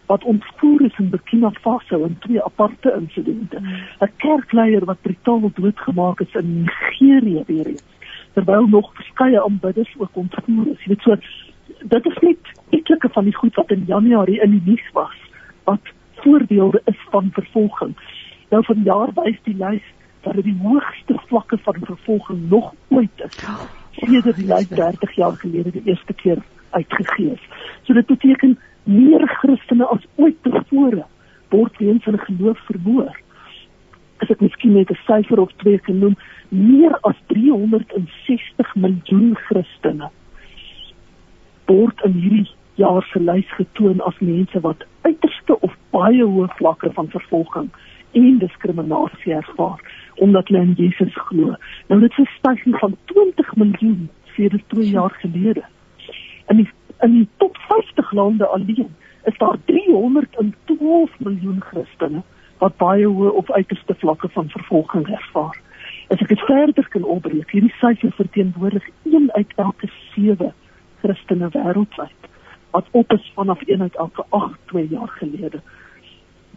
wat ontvoer is in Burkina Faso in twee aparte insidente. 'n Kerkleier wat brutaal doodgemaak is in Nigerië weer eens. Terwyl nog verskeie aanbidders ook ontvoer is. Jy weet so dit is net etlike van die goed wat in Januarie in die nuus was wat voorbeelde is van vervolging. Nou vanjaar wys die lys dat dit die hoogste vlakke van vervolging nog ooit is. Sedert die lys 30 jaar gelede die eerste keer uitgegee is. So dit beteken meer Christene as ooit tevore word weens hulle geloof vermoor. As ek miskien net 'n syfer of twee kan noem, meer as 360 miljoen Christene word in hierdie jaar se lys getoon as mense wat uiterste of baie hoë vlakke van vervolging en diskriminasie ervaar omdat hulle in Jesus glo. Nou dit is 'n stygings van 20 miljoen sedert 2 jaar gelede. In die in die top 50 lande alleen is daar 312 miljoen Christene wat baie hoë of uiterste vlakke van vervolging ervaar. As ek dit verder kan opbreek, hierdie syfer verteenwoordig 1 uit elke 7 Christene wêreldwyd wat op is vanaf 1 uit elke 8 2 jaar gelede.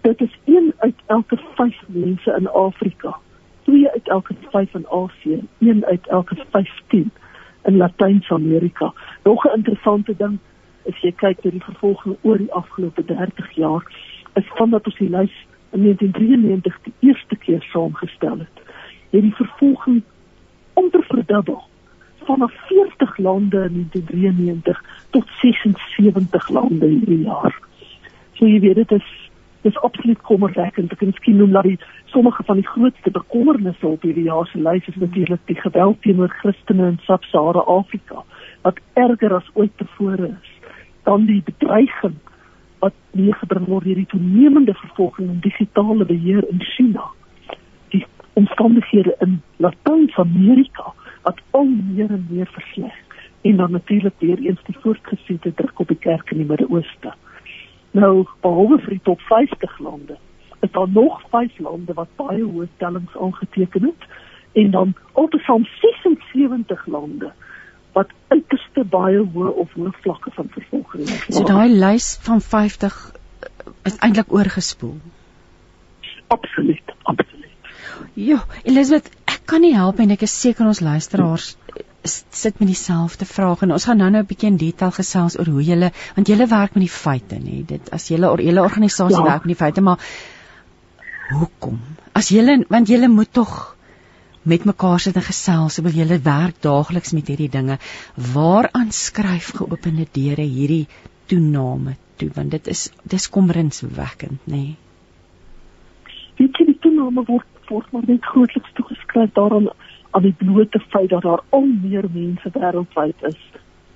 Dit is 1 uit elke 5 mense in Afrika, 2 uit elke 5 in Asië, 1 uit elke 15 in Latyn-Amerika. Nog 'n interessante ding as jy kyk na die vervolging oor die afgelope 30 jaar, is vandat ons die lys in 1993 die eerste keer saamgestel het, het die vervolging onderverdubbel van 40 lande in 1993 tot 76 lande hierdie jaar. So jy weet dit is dis absoluut kommerwekkend. Ek kan miskien noem dat die sommige van die grootste bekommernisse op hierdie jaar se lys is natuurlik die geweld teenoor Christene in Sub-Sahara Afrika wat erger as ooit tevore is. Dan die bedreiging wat meegebring word deur die toenemende vervolging en digitale beheer in China. Die omstandighede in Latyn-Amerika wat al meer en meer versleg en dan natuurlik weer eens die voortgesette druk op die kerk in die Midde-Ooste. Nou, behalwe vir die top 50 lande, is daar nog 5 lande wat baie hoë tellings aangeteken het en dan altesaam 76 lande wat uiterste baie hoë of hoë vlakke van vervolging het. So daai lys van 50 is eintlik oorgespoel. Absoluut, absoluut. Ja, Elisabeth, ek kan nie help en ek is seker ons luisteraars sit met dieselfde vraag en ons gaan nou nou 'n bietjie in detail gesels oor hoe julle want julle werk met die feite nê dit as julle or julle organisasie ja. werk met die feite maar hoekom as julle want julle moet tog met mekaar sit en gesels oor julle werk daagliks met hierdie dinge? Waaraan skryf geopende deure hierdie toename toe? Want dit is dis kommerenswekkend nê? Weet jy die toename word word maar net grootliks toegeskryf daaraan aan die blote feit dat daar al meer mense wêreldwyd is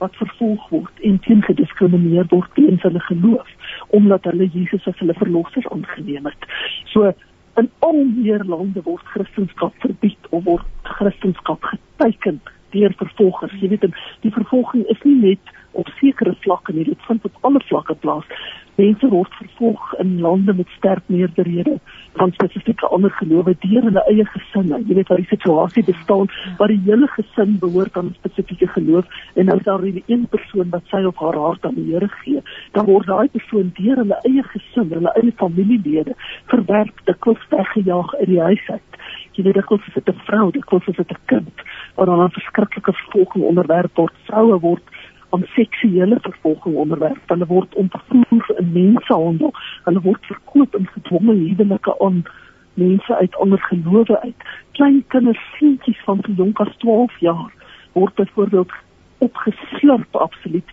wat vervolg word en teen gediskrimineer word weens hulle geloof omdat hulle Jesus as hulle verlosser aangeneem het. So in al meer lande word Christendom verbied of word Christendom geteken deur vervolgers. Jy weet, die vervolging is nie net op sekere vlakke nie, dit vind op alle vlakke plaas. Mense word vervolg in lande met sterk meerderhede van spesifieke ander gelowe deur hulle eie gesinne. Jy weet waar die situasie bestaan waar die hele gesin behoort aan 'n spesifieke geloof en nou is daar nie een persoon wat sy of haar hart aan die Here gee, dan word daai persoon deur hulle eie gesin, hulle eie familielede verwerp, dikwels weggejaag uit die huis uit. Jy weet dikwels is dit 'n vrou, dikwels is dit 'n kind wat aan verskriklike vervolging onderwerp word. Vroue word aan seksuele vervolging onderwerp. Hulle word ontvoer in mensehandel. Hulle word verkoop in gedwonge huwelike aan mense uit ander gelowe uit. Klein kinders, seentjies van so jonk as 12 jaar word byvoorbeeld opgeslurp absoluut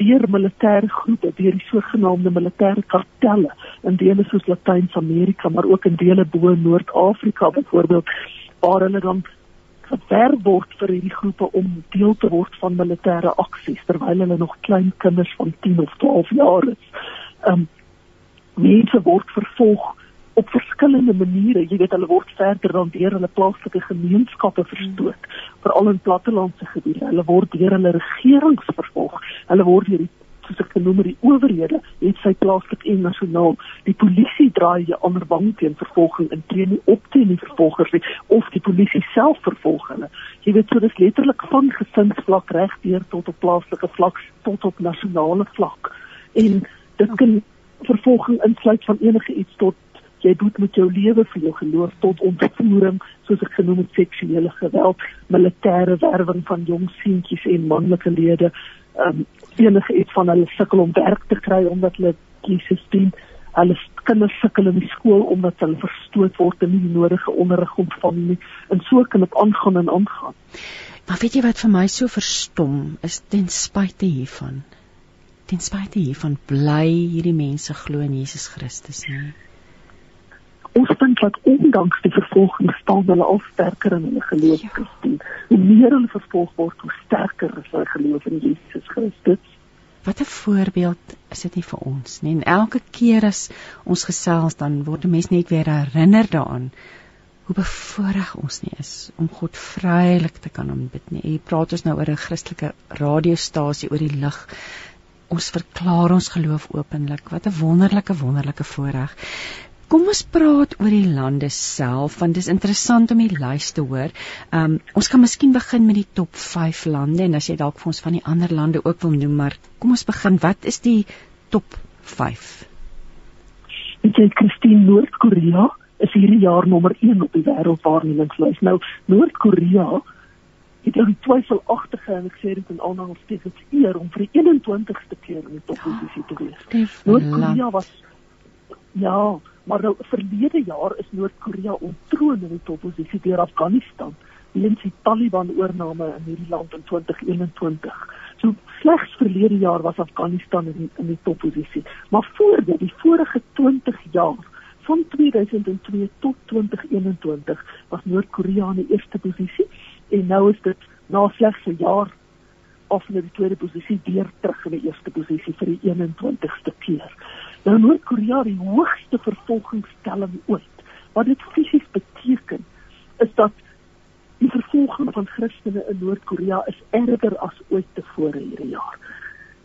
deur militêre groepe, deur die sogenaamde militêre kartelle in dele soos Latyns-Amerika, maar ook in dele bo Noord-Afrika byvoorbeeld waar hulle dan gewerf word vir hierdie groepe om deel te word van militêre aksies terwyl hulle nog klein kinders van 10 of 12 jaar is. Um mense word vervolg op verskillende maniere. Jy weet hulle word verder dan deur hulle plaaslike gemeenskappe verstoot, veral in plattelandse gebiede. Hulle word deur hulle regerings vervolg. Hulle word deur die soos ek genoem het die owerhede het sy plaaslik en nasionaal. Die polisie draai die ander wang teen vervolging en tree nie op teen die vervolgers nie of die polisie self vervolg hulle. Jy weet so dis letterlik van gesinsvlak reg deur tot op plaaslike vlak tot op nasionale vlak. En dit kan vervolging insluit van enige iets tot jy doet met jou lewe vir jou geloof tot ontvoering soos ek genoem het seksuele geweld militêre werwing van jong seentjies en manlike lede. Um, enige iets van hulle sukkel om werk te kry omdat hulle Jesus dien. Hulle kinders sukkel in die skool omdat hulle verstoot word en nie die nodige onderrig ontvang nie. En so kan dit aangaan en aangaan. Maar weet jy wat vir my so verstom is ten spyte hiervan. Ten spyte hiervan bly hierdie mense glo in Jesus Christus nie. Vind dat ondanks die vervolging staan hulle al sterker in hulle geloof. Ja. Hoe meer hulle vervolg word, hoe sterker is hulle geloof in Jesus Christus. Wat 'n voorbeeld is dit nie vir ons nie. En elke keer as ons gesels dan word 'n mens net weer herinner daaraan hoe bevoorreg ons nie is om God vrylik te kan aanbid nie. Jy praat ons nou oor 'n Christelike radiostasie oor die lig. Ons verklaar ons geloof openlik. Wat 'n wonderlike wonderlike voorreg. Kom ons praat oor die lande self want dit is interessant om die lys te hoor. Um ons kan miskien begin met die top 5 lande en as jy dalk vir ons van die ander lande ook wil noem, maar kom ons begin. Wat is die top 5? Dit is Christine Noord-Korea is hierdie jaar nommer 1 op die wêreldwaarnemingslys. Nou Noord-Korea het ook twyfelagtige en ek sê dit in aanhalingstekens eer om vir die 21ste keer in die topposisie te wees. Noord-Korea was ja, maar nou verlede jaar is Noord-Korea ontroon in die topposisie deur Afghanistan weens die Taliban oorname in hierdie land in 2021. So slegs verlede jaar was Afghanistan in die, in die topposisie, maar voor dit, die vorige 20 jaar van 2002 tot 2021 was Noord-Korea in die eerste posisie en nou is dit na slegs 'n jaar af na die tweede posisie weer terug in die eerste posisie vir die 21ste keer. Nou Noord-Korea die hoogste vervolgingsstelling ooit. Wat dit fisies beteken is dat die vervolging van Christene in Noord-Korea is erger as ooit tevore hierdie jaar.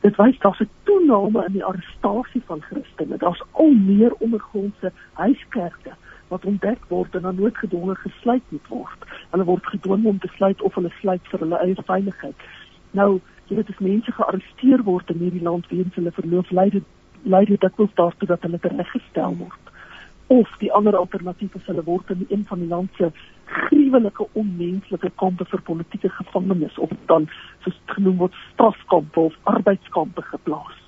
Dit wys daar's 'n toename in die arrestasie van Christene. Daar's al meer ondergrondse huiskerke wat ontdek word en dan noodgedwonge gesluit moet word. Hulle word gedwing om te sluit of hulle sluit vir hulle eie veiligheid. Nou, jy weet as mense gearresteer word in hierdie land weens hulle verloof lei dit dikwels daartoe dat hulle tereggestel word of die ander alternatief is hulle word in een van die land se gruwelike onmenslike kampe vir politieke gevangenes of dan soos genoem word strafkampe of arbeidskampe geplaas.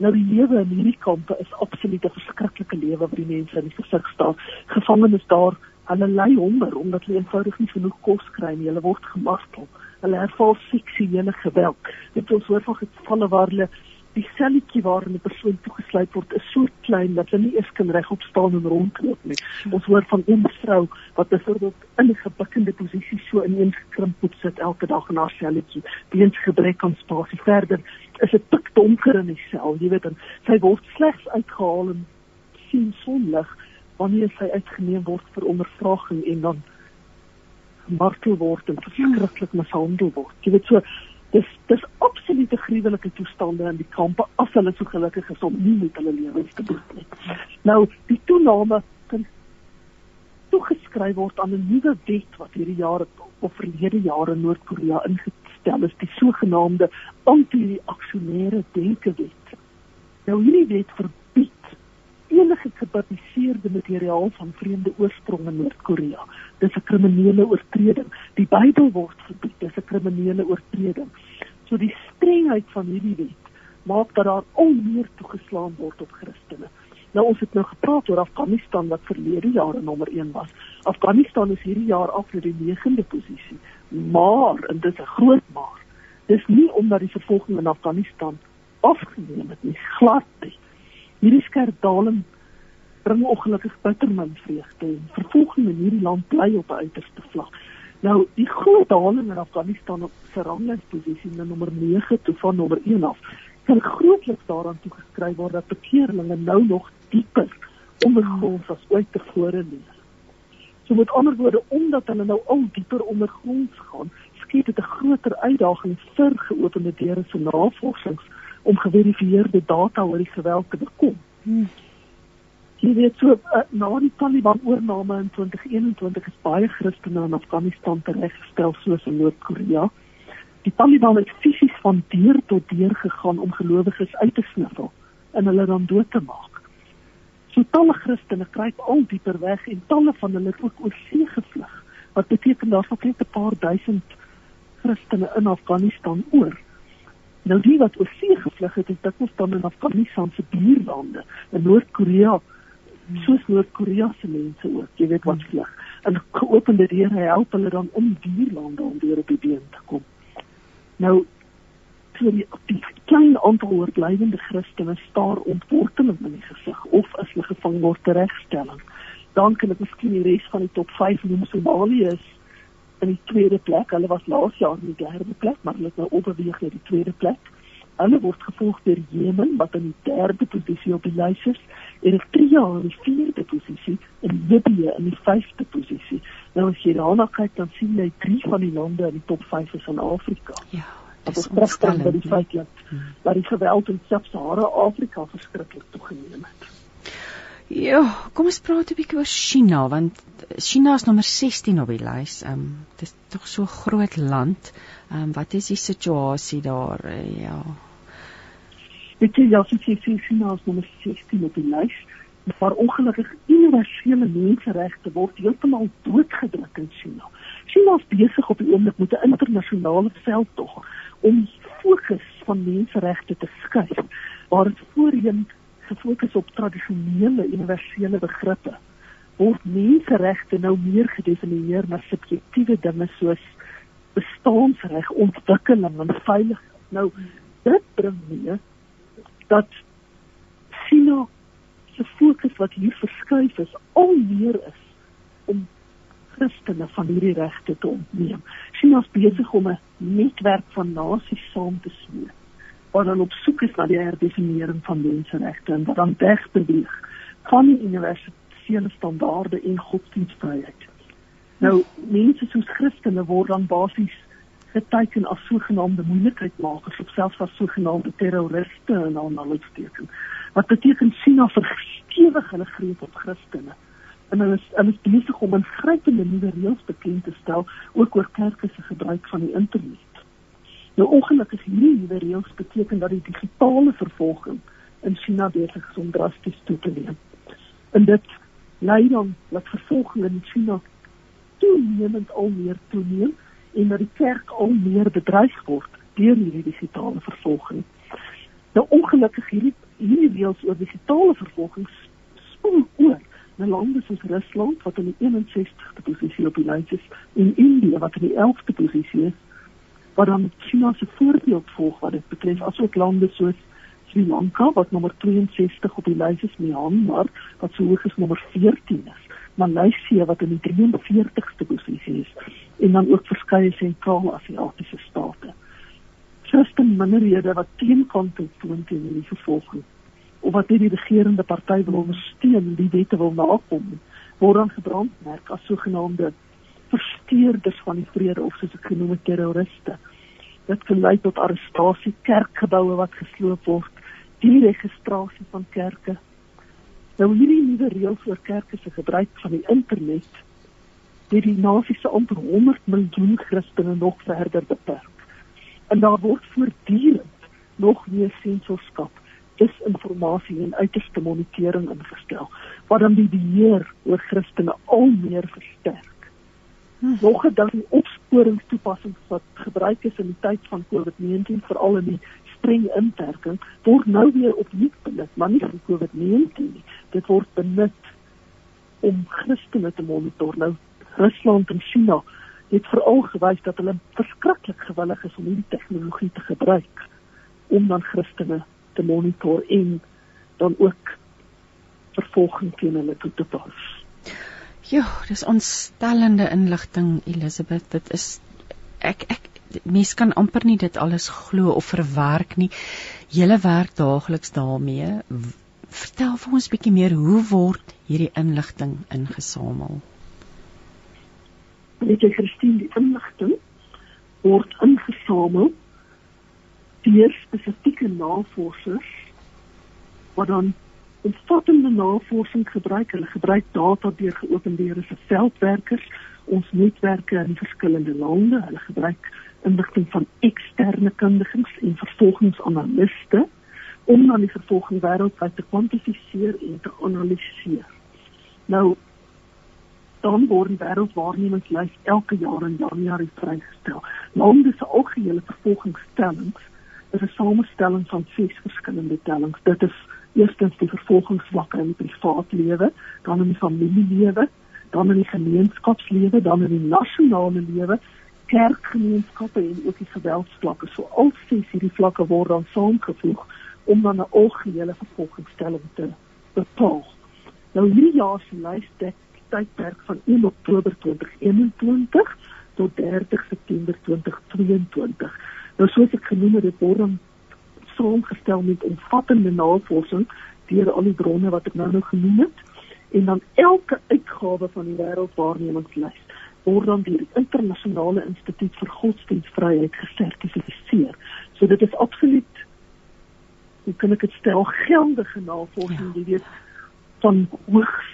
Nou die lewe in hierdie kampe is absoluut 'n verskriklike lewe wat die mense in die gesig staan. Gevangenes daar, hulle ly honger omdat hulle eenvoudig nie genoeg kos kry nie. Hulle word gemartel. Hulle ervaar seksuele geweld. Dit is oor van gevalle waar hulle die selletjie waarin 'n persoon toegesluit word is so klein dat hulle nie eens kan regop staan en rondloop nie. Ons hoor van een vrou wat byvoorbeeld in 'n gebukkende posisie so ineengekrimp moet sit elke dag in haar selletjie, weens gebrek aan spasie. Verder is dit pik donker in die sel, jy weet, en sy word slegs uitgehaal en sien sonlig wanneer sy uitgeneem word vir ondervraging en dan martel word en verskriklik mishandel word. Jy weet so dis dis absolute gruwelike toestande in die kampe as hulle so gelukkig is om nie met hulle lewens te boet nie. Nou die toename kan toegeskryf word aan 'n nuwe wet wat hierdie jaar of verlede jaar in Noord-Korea ingestel is, die sogenaamde anti-aksionêre denke-wet. Nou hierdie wet verbied enige gepubliseerde materiaal van vreemde oorsprong in Noord-Korea. Dis 'n kriminele oortreding. Die Bybel word verbied, dis 'n kriminele oortreding. So die strengheid van hierdie wet maak dat daar al meer toegeslaan word op Christene. Nou ons het nou gepraat oor Afghanistan wat verlede jaar nommer 1 was. Afghanistan is hierdie jaar af vir die 9de posisie. Maar en dit is 'n groot maar. Dis nie omdat die vervolging in Afghanistan afgeneem het nie, glad nie hierdie skerp daling bring ongelukkig bitter min vreugde en vervolging in hierdie land bly op 'n uiterste vlak. Nou, die groot daling in Afghanistan op se ranglingsposisie na nommer 9 toe van nommer 1 af, kan grootliks daaraan toegeskryf word dat bekeerlinge nou nog dieper ondergronds as ooit tevore leef. So met ander woorde, omdat hulle nou al dieper ondergronds gaan, skep dit 'n groter uitdaging vir geopende deure vir navorsings om geverifieerde data oor die geweld te bekom. Hmm. Jy weet so uh, na die Taliban oorname in 2021 is baie Christene in Afghanistan tereggestel soos in Noord-Korea. Die Taliban het fisies van deur tot deur gegaan om gelowiges uit te sniffel en hulle dan dood te maak. So talle Christene kruip al dieper weg en talle van hulle het ook oor see gevlug. Wat beteken daar sal net 'n paar duisend Christene in Afghanistan oor. Nou die wat oor see gevlug het, het dikwels dan in Afghanistan se buurlande, in Noord-Korea, soos Noord-Korea se mense ook, jy weet wat vlug. En geopende deure help hulle dan om buurlande om weer op die been te kom. Nou so die, die klein aantal oorblywende Christene staar ontworteling in die gesig of as hulle gevang word teregstelling. Dan kan ek miskien die res van die top 5 noem Somalië is in die tweede plek. Hulle was laas jaar in die derde plek, maar hulle het nou oorweeg na die tweede plek. Hulle word gevolg deur Jemen wat in die derde posisie op die lys is, Eritrea in die vierde posisie en Libië in die vyfde posisie. Nou as jy daarna kyk, dan sien jy drie van die lande in die top 5 is in Afrika. Ja. Dit is ontstaan by die feit dat hmm. dat die geweld in Sub-Sahara Afrika verskriklik toegeneem het. Ja, kom ons praat 'n bietjie oor China want China is nommer 16 op die lys. Ehm um, dit is tog so groot land. Ehm um, wat is die situasie daar? Uh, ja. Dit is ja, dit is China is nommer 16 op die lys. Maar ongelukkig universele menseregte word heeltemal doodgedruk in China. China is besig op die oomblik met 'n internasionale veldtog om fokus van menseregte te skuif waar dit voorheen gefokus op tradisionele universele begrippe word menseregte nou meer gedefinieer na subjektiewe dinge soos bestaansreg, ontwikkeling en veiligheid. Nou dit bring mee dat China se fokus wat hier verskuif is al meer is om Christene van hierdie regte te ontneem. Is besig om 'n netwerk van nasies saam te smeer wat dan op soek is na die herdefinieering van menseregte en wat dan wegbeweeg van die universele standaarde en godsdienstvryheid. Nou mense soos Christene word dan basies geteken as sogenaamde moeilikheidmakers of selfs as sogenaamde terroriste en aanhalingstekens. Wat beteken China verskewig hulle greep op Christene en hulle is hulle is besig om 'n grypende nuwe reëls bekend te stel ook oor kerke se gebruik van die internet. Nou ongelukkig hierdie nuwe reëls beteken dat die digitale vervolging in China besig is om drasties toe te neem. En dit lei dan dat vervolging in China toenemend al meer toeneem en dat die kerk al meer bedreig word deur hierdie digitale vervolging. Nou ongelukkig hierdie hierdie reëls oor digitale vervolging spoel oor na lande soos Rusland wat in die 61ste posisie op die lys is en India wat in die 11ste posisie is wat dan China se voorbeeld volg wat dit betref asook lande soos Sri Lanka wat nommer 62 op die lys is, Myanmar wat so hoog as nommer 14 is. Maleisië wat in die 43ste posisie is en dan ook verskeie sentraal-Asiatiese state. Christen minderhede wat teenkant toon teen hierdie vervolging of wat nie die regerende party wil ondersteun die wette wil nakom word dan gebrandmerk as sogenaamde versteurders van die vrede of soos ek genoem het terroriste. Dit kan lei tot arrestasie, kerkgeboue wat gesloop word, die registrasie van kerke. Nou hierdie nuwe reëls oor kerke se gebruik van die internet het die nasie se amper 100 miljoen Christene nog verder beperk. En daar word voortdurend nog meer sensorskap disinformasie en uiterste monitering ingestel wat dan die beheer oor Christene al meer versterk. Hmm. Nog 'n ding opsporingstoepassings wat gebruik is in die tyd van COVID-19 veral in die streng inperking word nou weer opnuut benut, maar nie vir COVID-19 nie. Dit word benut om Christene te monitor. Nou Rusland en China het veral gewys dat hulle verskriklik gewillig is om hierdie tegnologie te gebruik om dan Christene te monitor en dan ook vervolging teen hulle toe te pas. Ja, dis ontstellende inligting Elisabeth. Dit is ek ek mens kan amper nie dit alles glo of verwerk nie. Julle werk daagliks daarmee. Vertel vir ons bietjie meer hoe word hierdie inligting ingesamel? Weet jy Christine, die inligting word ingesamel deur spesifieke navorsers wat dan omvattende navorsing gebruik. Hulle gebruik data deur geopenbare veldwerkers, ons netwerke in verskillende lande. Hulle gebruik inligting van eksterne kundiges en vervolgingsanaliste om dan die vervolging wêreldwyd te kwantifiseer en te analiseer. Nou dan word wêreldwaarnemingslys elke jaar in Januarie vrygestel. Lande se algehele vervolgingstellings is 'n samestelling van ses verskillende tellings. Dit is eerstens die vervolgingsvlakke in die privaat lewe, dan in die familielewe, dan in die gemeenskapslewe, dan in die nasionale lewe, kerkgemeenskappe en ook die geweldsvlakke. So al ses hierdie vlakke word dan saamgevoeg om dan 'n algehele vervolgingsstelling te bepaal. Nou hierdie jaar se lys dek tydperk van 1 Oktober 2021 tot 30 September 2022. Nou soos ek genoem het, word dan saamgestel met omvattende navorsing deur al die bronne wat ek nou nou genoem het en dan elke uitgawe van die wêreldwaarnemingslys word dan deur die internasionale instituut vir godsdienstvryheid gesertifiseer. So dit is absoluut hoe kan ek dit stel geldige navorsing, ja. jy weet van hoogs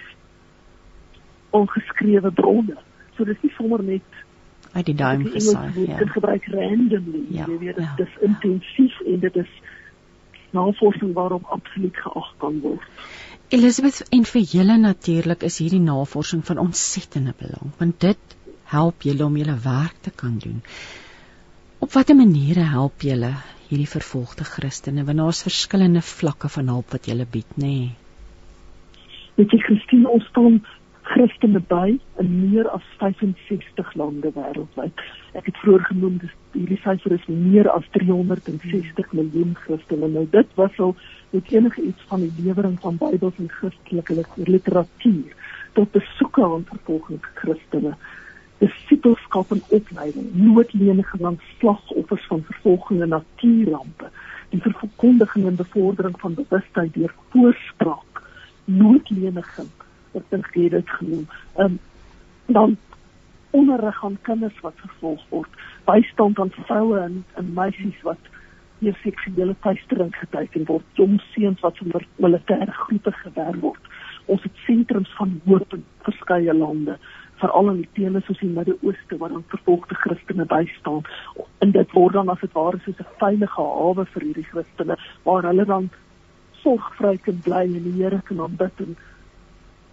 ongeskrewe bronne. So dit is nie sommer net uit die duim gesaai. Ja. Dit gebruik randomly. Ja, jy weet dit ja, is ja. intensief en dit is navorsing waarop absoluut geag kan word. Elizabeth en vir julle natuurlik is hierdie navorsing van ontsettende belang want dit help julle om julle werk te kan doen. Op watter maniere help julle hierdie vervolgde Christene want daar's verskillende vlakke van hulp wat julle bied, nê? Nee? Dit is Christine ons staan Christene by in meer as 65 lande wêreldwyd. Ek het vroeër genoem dis hierdie syfer is meer as 360 miljoen Christene. Nou dit was al met enige iets van die lewering van Bybels en Christelike literatuur tot besoeke aan vervolgde Christene. Disipelskap en opleiding, noodlenige lang slagoffers van vervolging en natuurrampe, die verkondiging en bevordering van bewustheid deur voorspraak, noodleniging ek dink jy dit genoem. Ehm um, dan onderrig aan kinders wat vervolg word, bystand aan vroue en, en meisies wat hier seksuele teistering geteken word, jong seuns wat in militêre groepe gewerk word. Ons het sentrums van hoop in verskeie lande veral in die tele soos die Midde-Ooste waar dan vervolgde Christene bystaan en dit word dan as dit ware soos 'n veilige hawe vir hierdie Christene waar hulle dan sorgvry kan bly en die Here kan aanbid en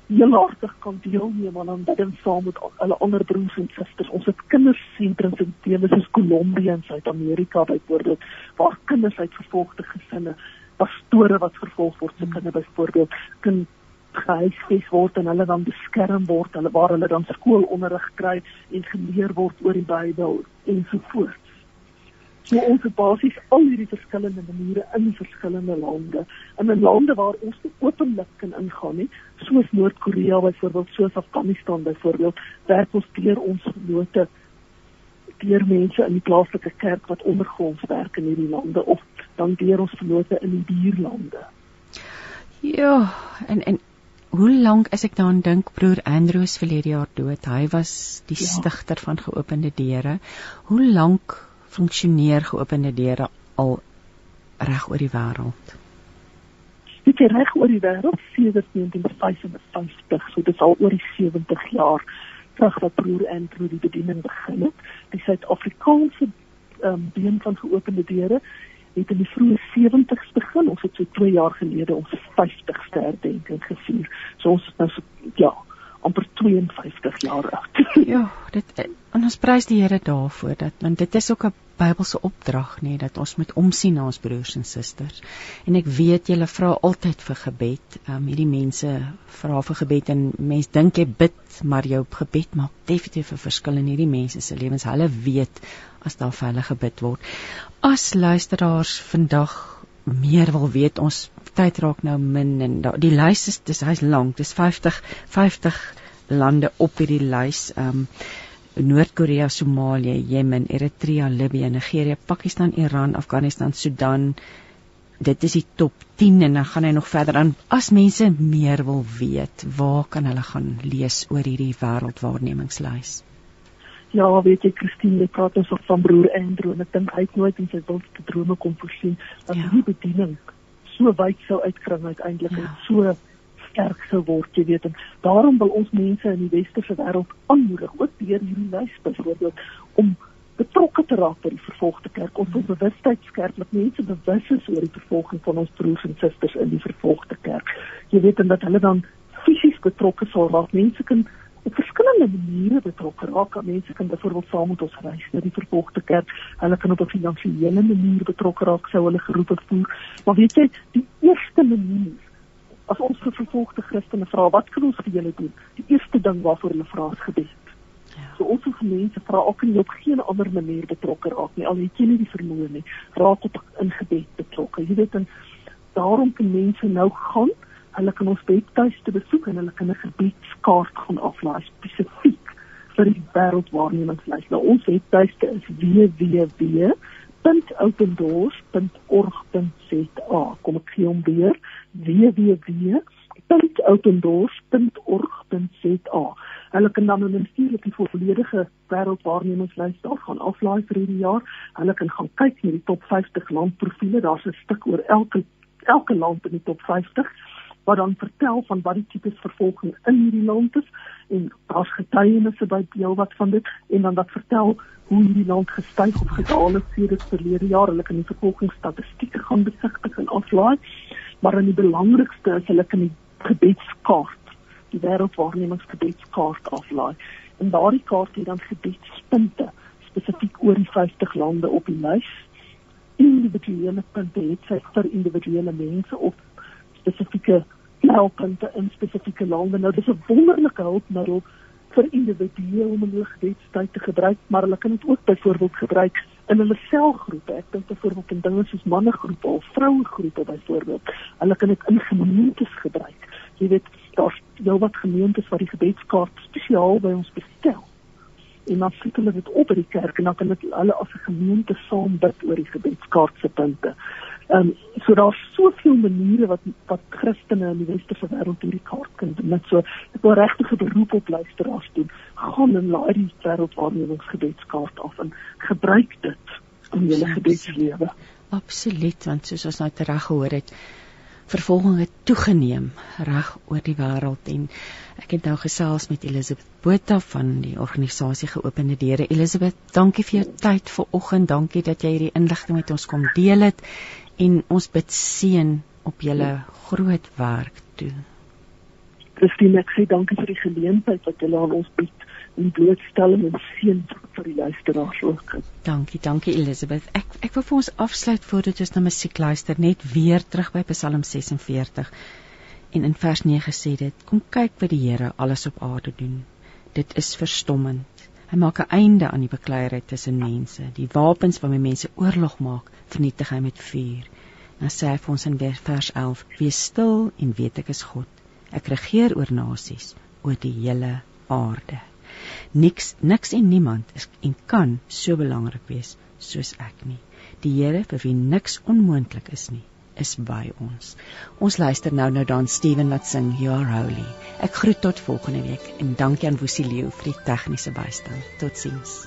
heel hartig kan deelneem aan aanbidding saam met hulle ander broers en susters. Ons het kindersentrums in dele soos Kolombia en Suid-Amerika byvoorbeeld waar kinders uit vervolgde gesinne, pastore wat vervolg word se kinders byvoorbeeld kan gehuisves word en hulle dan beskerm word, hulle waar hulle dan skoolonderrig kry en geleer word oor die Bybel en so voort. So ons het basies al hierdie verskillende maniere in verskillende lande. En in lande waar ons openlik kan ingaan, nie, soos Noord-Korea byvoorbeeld, soos Afghanistan byvoorbeeld, werk ons deur ons note deur mense in die plaaslike kerk wat ondergronds werk in hierdie lande of dan deur ons vernote in die buurlande. Ja, en en hoe lank as ek daaraan dink broer Andrews verlede jaar dood. Hy was die ja. stigter van geopende deure. Hoe lank funksioneer geopende deure al reg oor die wêreld? Dit is reg oor die wêreld sedert 1955, so dit is al oor die 70 jaar terug wat broer Andrew die bediening begin het. Die Suid-Afrikaanse um, been van geopende deure het in die vroeë 70's begin. Ons het so 2 jaar gelede ons 50ste herdenking gevier. So ons is nou so ja, amper 52 jaar oud. ja, dit en ons prys die Here daarvoor dat want dit is ook 'n Bybelse opdrag nê dat ons moet omsien na ons broers en susters. En ek weet julle vra altyd vir gebed. Um, hierdie mense vra vir gebed en mense dink jy bid, maar jou gebed maak definitief 'n verskil in hierdie mense se lewens. Hulle weet as daar vir hulle gebid word. As luisteraars vandag meer wil weet, ons tyd raak nou min en da, die lys is dis hy's lank. Dis 50 50 lande op hierdie lys. Um, Noord-Korea, Somalië, Jemen, Eritrea, Libië, Nigerië, Pakistan, Iran, Afghanistan, Sudan. Dit is die top 10 en dan gaan hy nog verder aan. As mense meer wil weet, waar kan hulle gaan lees oor hierdie wêreldwaarnemingslys? Ja, weet jy Christine, jy praat ons van broer en ek dink hy het nooit in sy wildste drome kon voorsien dat ja. hierdie bediening so wyd sou uitkring uiteindelik ja. en so sterk sou word, jy weet. En daarom wil ons mense in die westerse wêreld aanmoedig, ook deur hierdie lys byvoorbeeld, om betrokke te raak by die vervolgde kerk. Ons wil bewustheid skerp dat mense bewus is oor die vervolging van ons broers en susters in die vervolgde kerk. Jy weet en dat hulle dan fisies betrokke sal raak. Mense kan op verskillende maniere betrokke raak. Mense kan byvoorbeeld saam met ons reis na die vervolgde kerk. Hulle kan op 'n finansiële manier betrokke raak sou hulle geroep voel. Maar weet jy, die eerste manier as ons vervolgde Christene vra wat kan ons vir julle doen? Die eerste ding waarvoor hulle vra is gebed. Ja. So ons as mense vra ook nie op geen ander manier betrokke raak nie. Al het jy nie die vermoë nie, raak op in gebed betrokke. Jy weet en daarom kan mense nou gaan, hulle kan ons webtuiste besoek en hulle kan 'n gebedskaart gaan aflaai spesifiek vir die wêreldwaarnemingslys. Nou ons webtuiste is www www.opendoors.org.za. Kom ek gee hom weer. www.opendoors.org.za. Hulle kan dan natuurlik die volledige wêreldwaarnemingslys daar gaan aflaai vir hierdie jaar. Hulle kan gaan kyk na die top 50 landprofiele. Daar's 'n stuk oor elke elke land in die top 50 wat dan vertel van wat die tipes vervolging in hierdie land is en daar's getuienisse by deel wat van dit en dan wat vertel hoe hierdie land gestyg of gedaal het sedert verlede jaar. Hulle kan die vervolgingsstatistieke gaan besigtig en aflaai. Maar aan die belangrikste is hulle kan die gebedskaart, die wêreldwaarnemingsgebedskaart aflaai. En daardie kaart het dan gebedspunte spesifiek oor die 50 lande op die lys. Individuele punte het sy vir individuele mense of spesifieke knelpunte in spesifieke lande. Nou dis 'n wonderlike hulpmiddel vir individue om hulle gebedstyd te gebruik, maar hulle kan dit ook byvoorbeeld gebruik in hulle selgroepe. Ek dink byvoorbeeld in dinge soos mannegroepe of vrouegroepe byvoorbeeld. Hulle kan dit in gemeentes gebruik. Jy weet, daar's jou wat gemeentes wat die gebedskaart spesiaal by ons bestel. En dan sit hulle dit op by die kerk en dan kan hulle as 'n gemeente saam bid oor die gebedskaart se punte. Ehm um, so daar's soveel maniere wat wat Christene in die westerse wêreld hierdie kaart kan doen. Net so ek wil regtig 'n beroep op luisteraars doen. Gaan en laai die wêreldwaarnemingsgebedskaart af en gebruik dit in julle gebedslewe. Absoluut, want soos ons nou reg gehoor het, vervolging het toegeneem reg oor die wêreld en ek het nou gesels met Elisabeth Botha van die organisasie Geopende Deure. Elisabeth, dankie vir jou tyd vanoggend. Dankie dat jy hierdie inligting met ons kom deel het en ons bid seën op julle groot werk toe. Christine, ek sê dankie vir die geleentheid wat julle aan ons bied en blootstelling en seën vir die luisteraars ook. Dankie, dankie Elisabeth. Ek ek wil vir ons afsluit voordat ons na musiek luister net weer terug by Psalm 46. En in vers 9 sê dit: Kom kyk wat die Here alles op aarde doen. Dit is verstommend. Hy maak 'n einde aan die bekleierery tussen mense. Die wapens waarmee mense oorlog maak, vernietig hy met vuur. Dan sê hy vir ons in vers 11: "Wees stil en weet ek is God. Ek regeer oor nasies, oor die hele aarde." Niks niks en niemand is en kan so belangrik wees soos ek nie. Die Here vir wie niks onmoontlik is nie, is by ons. Ons luister nou nou dan Steven wat sing You are holy. Ek groet tot volgende week en dankie aan Woesie Leo vir die tegniese bystand. Totsiens.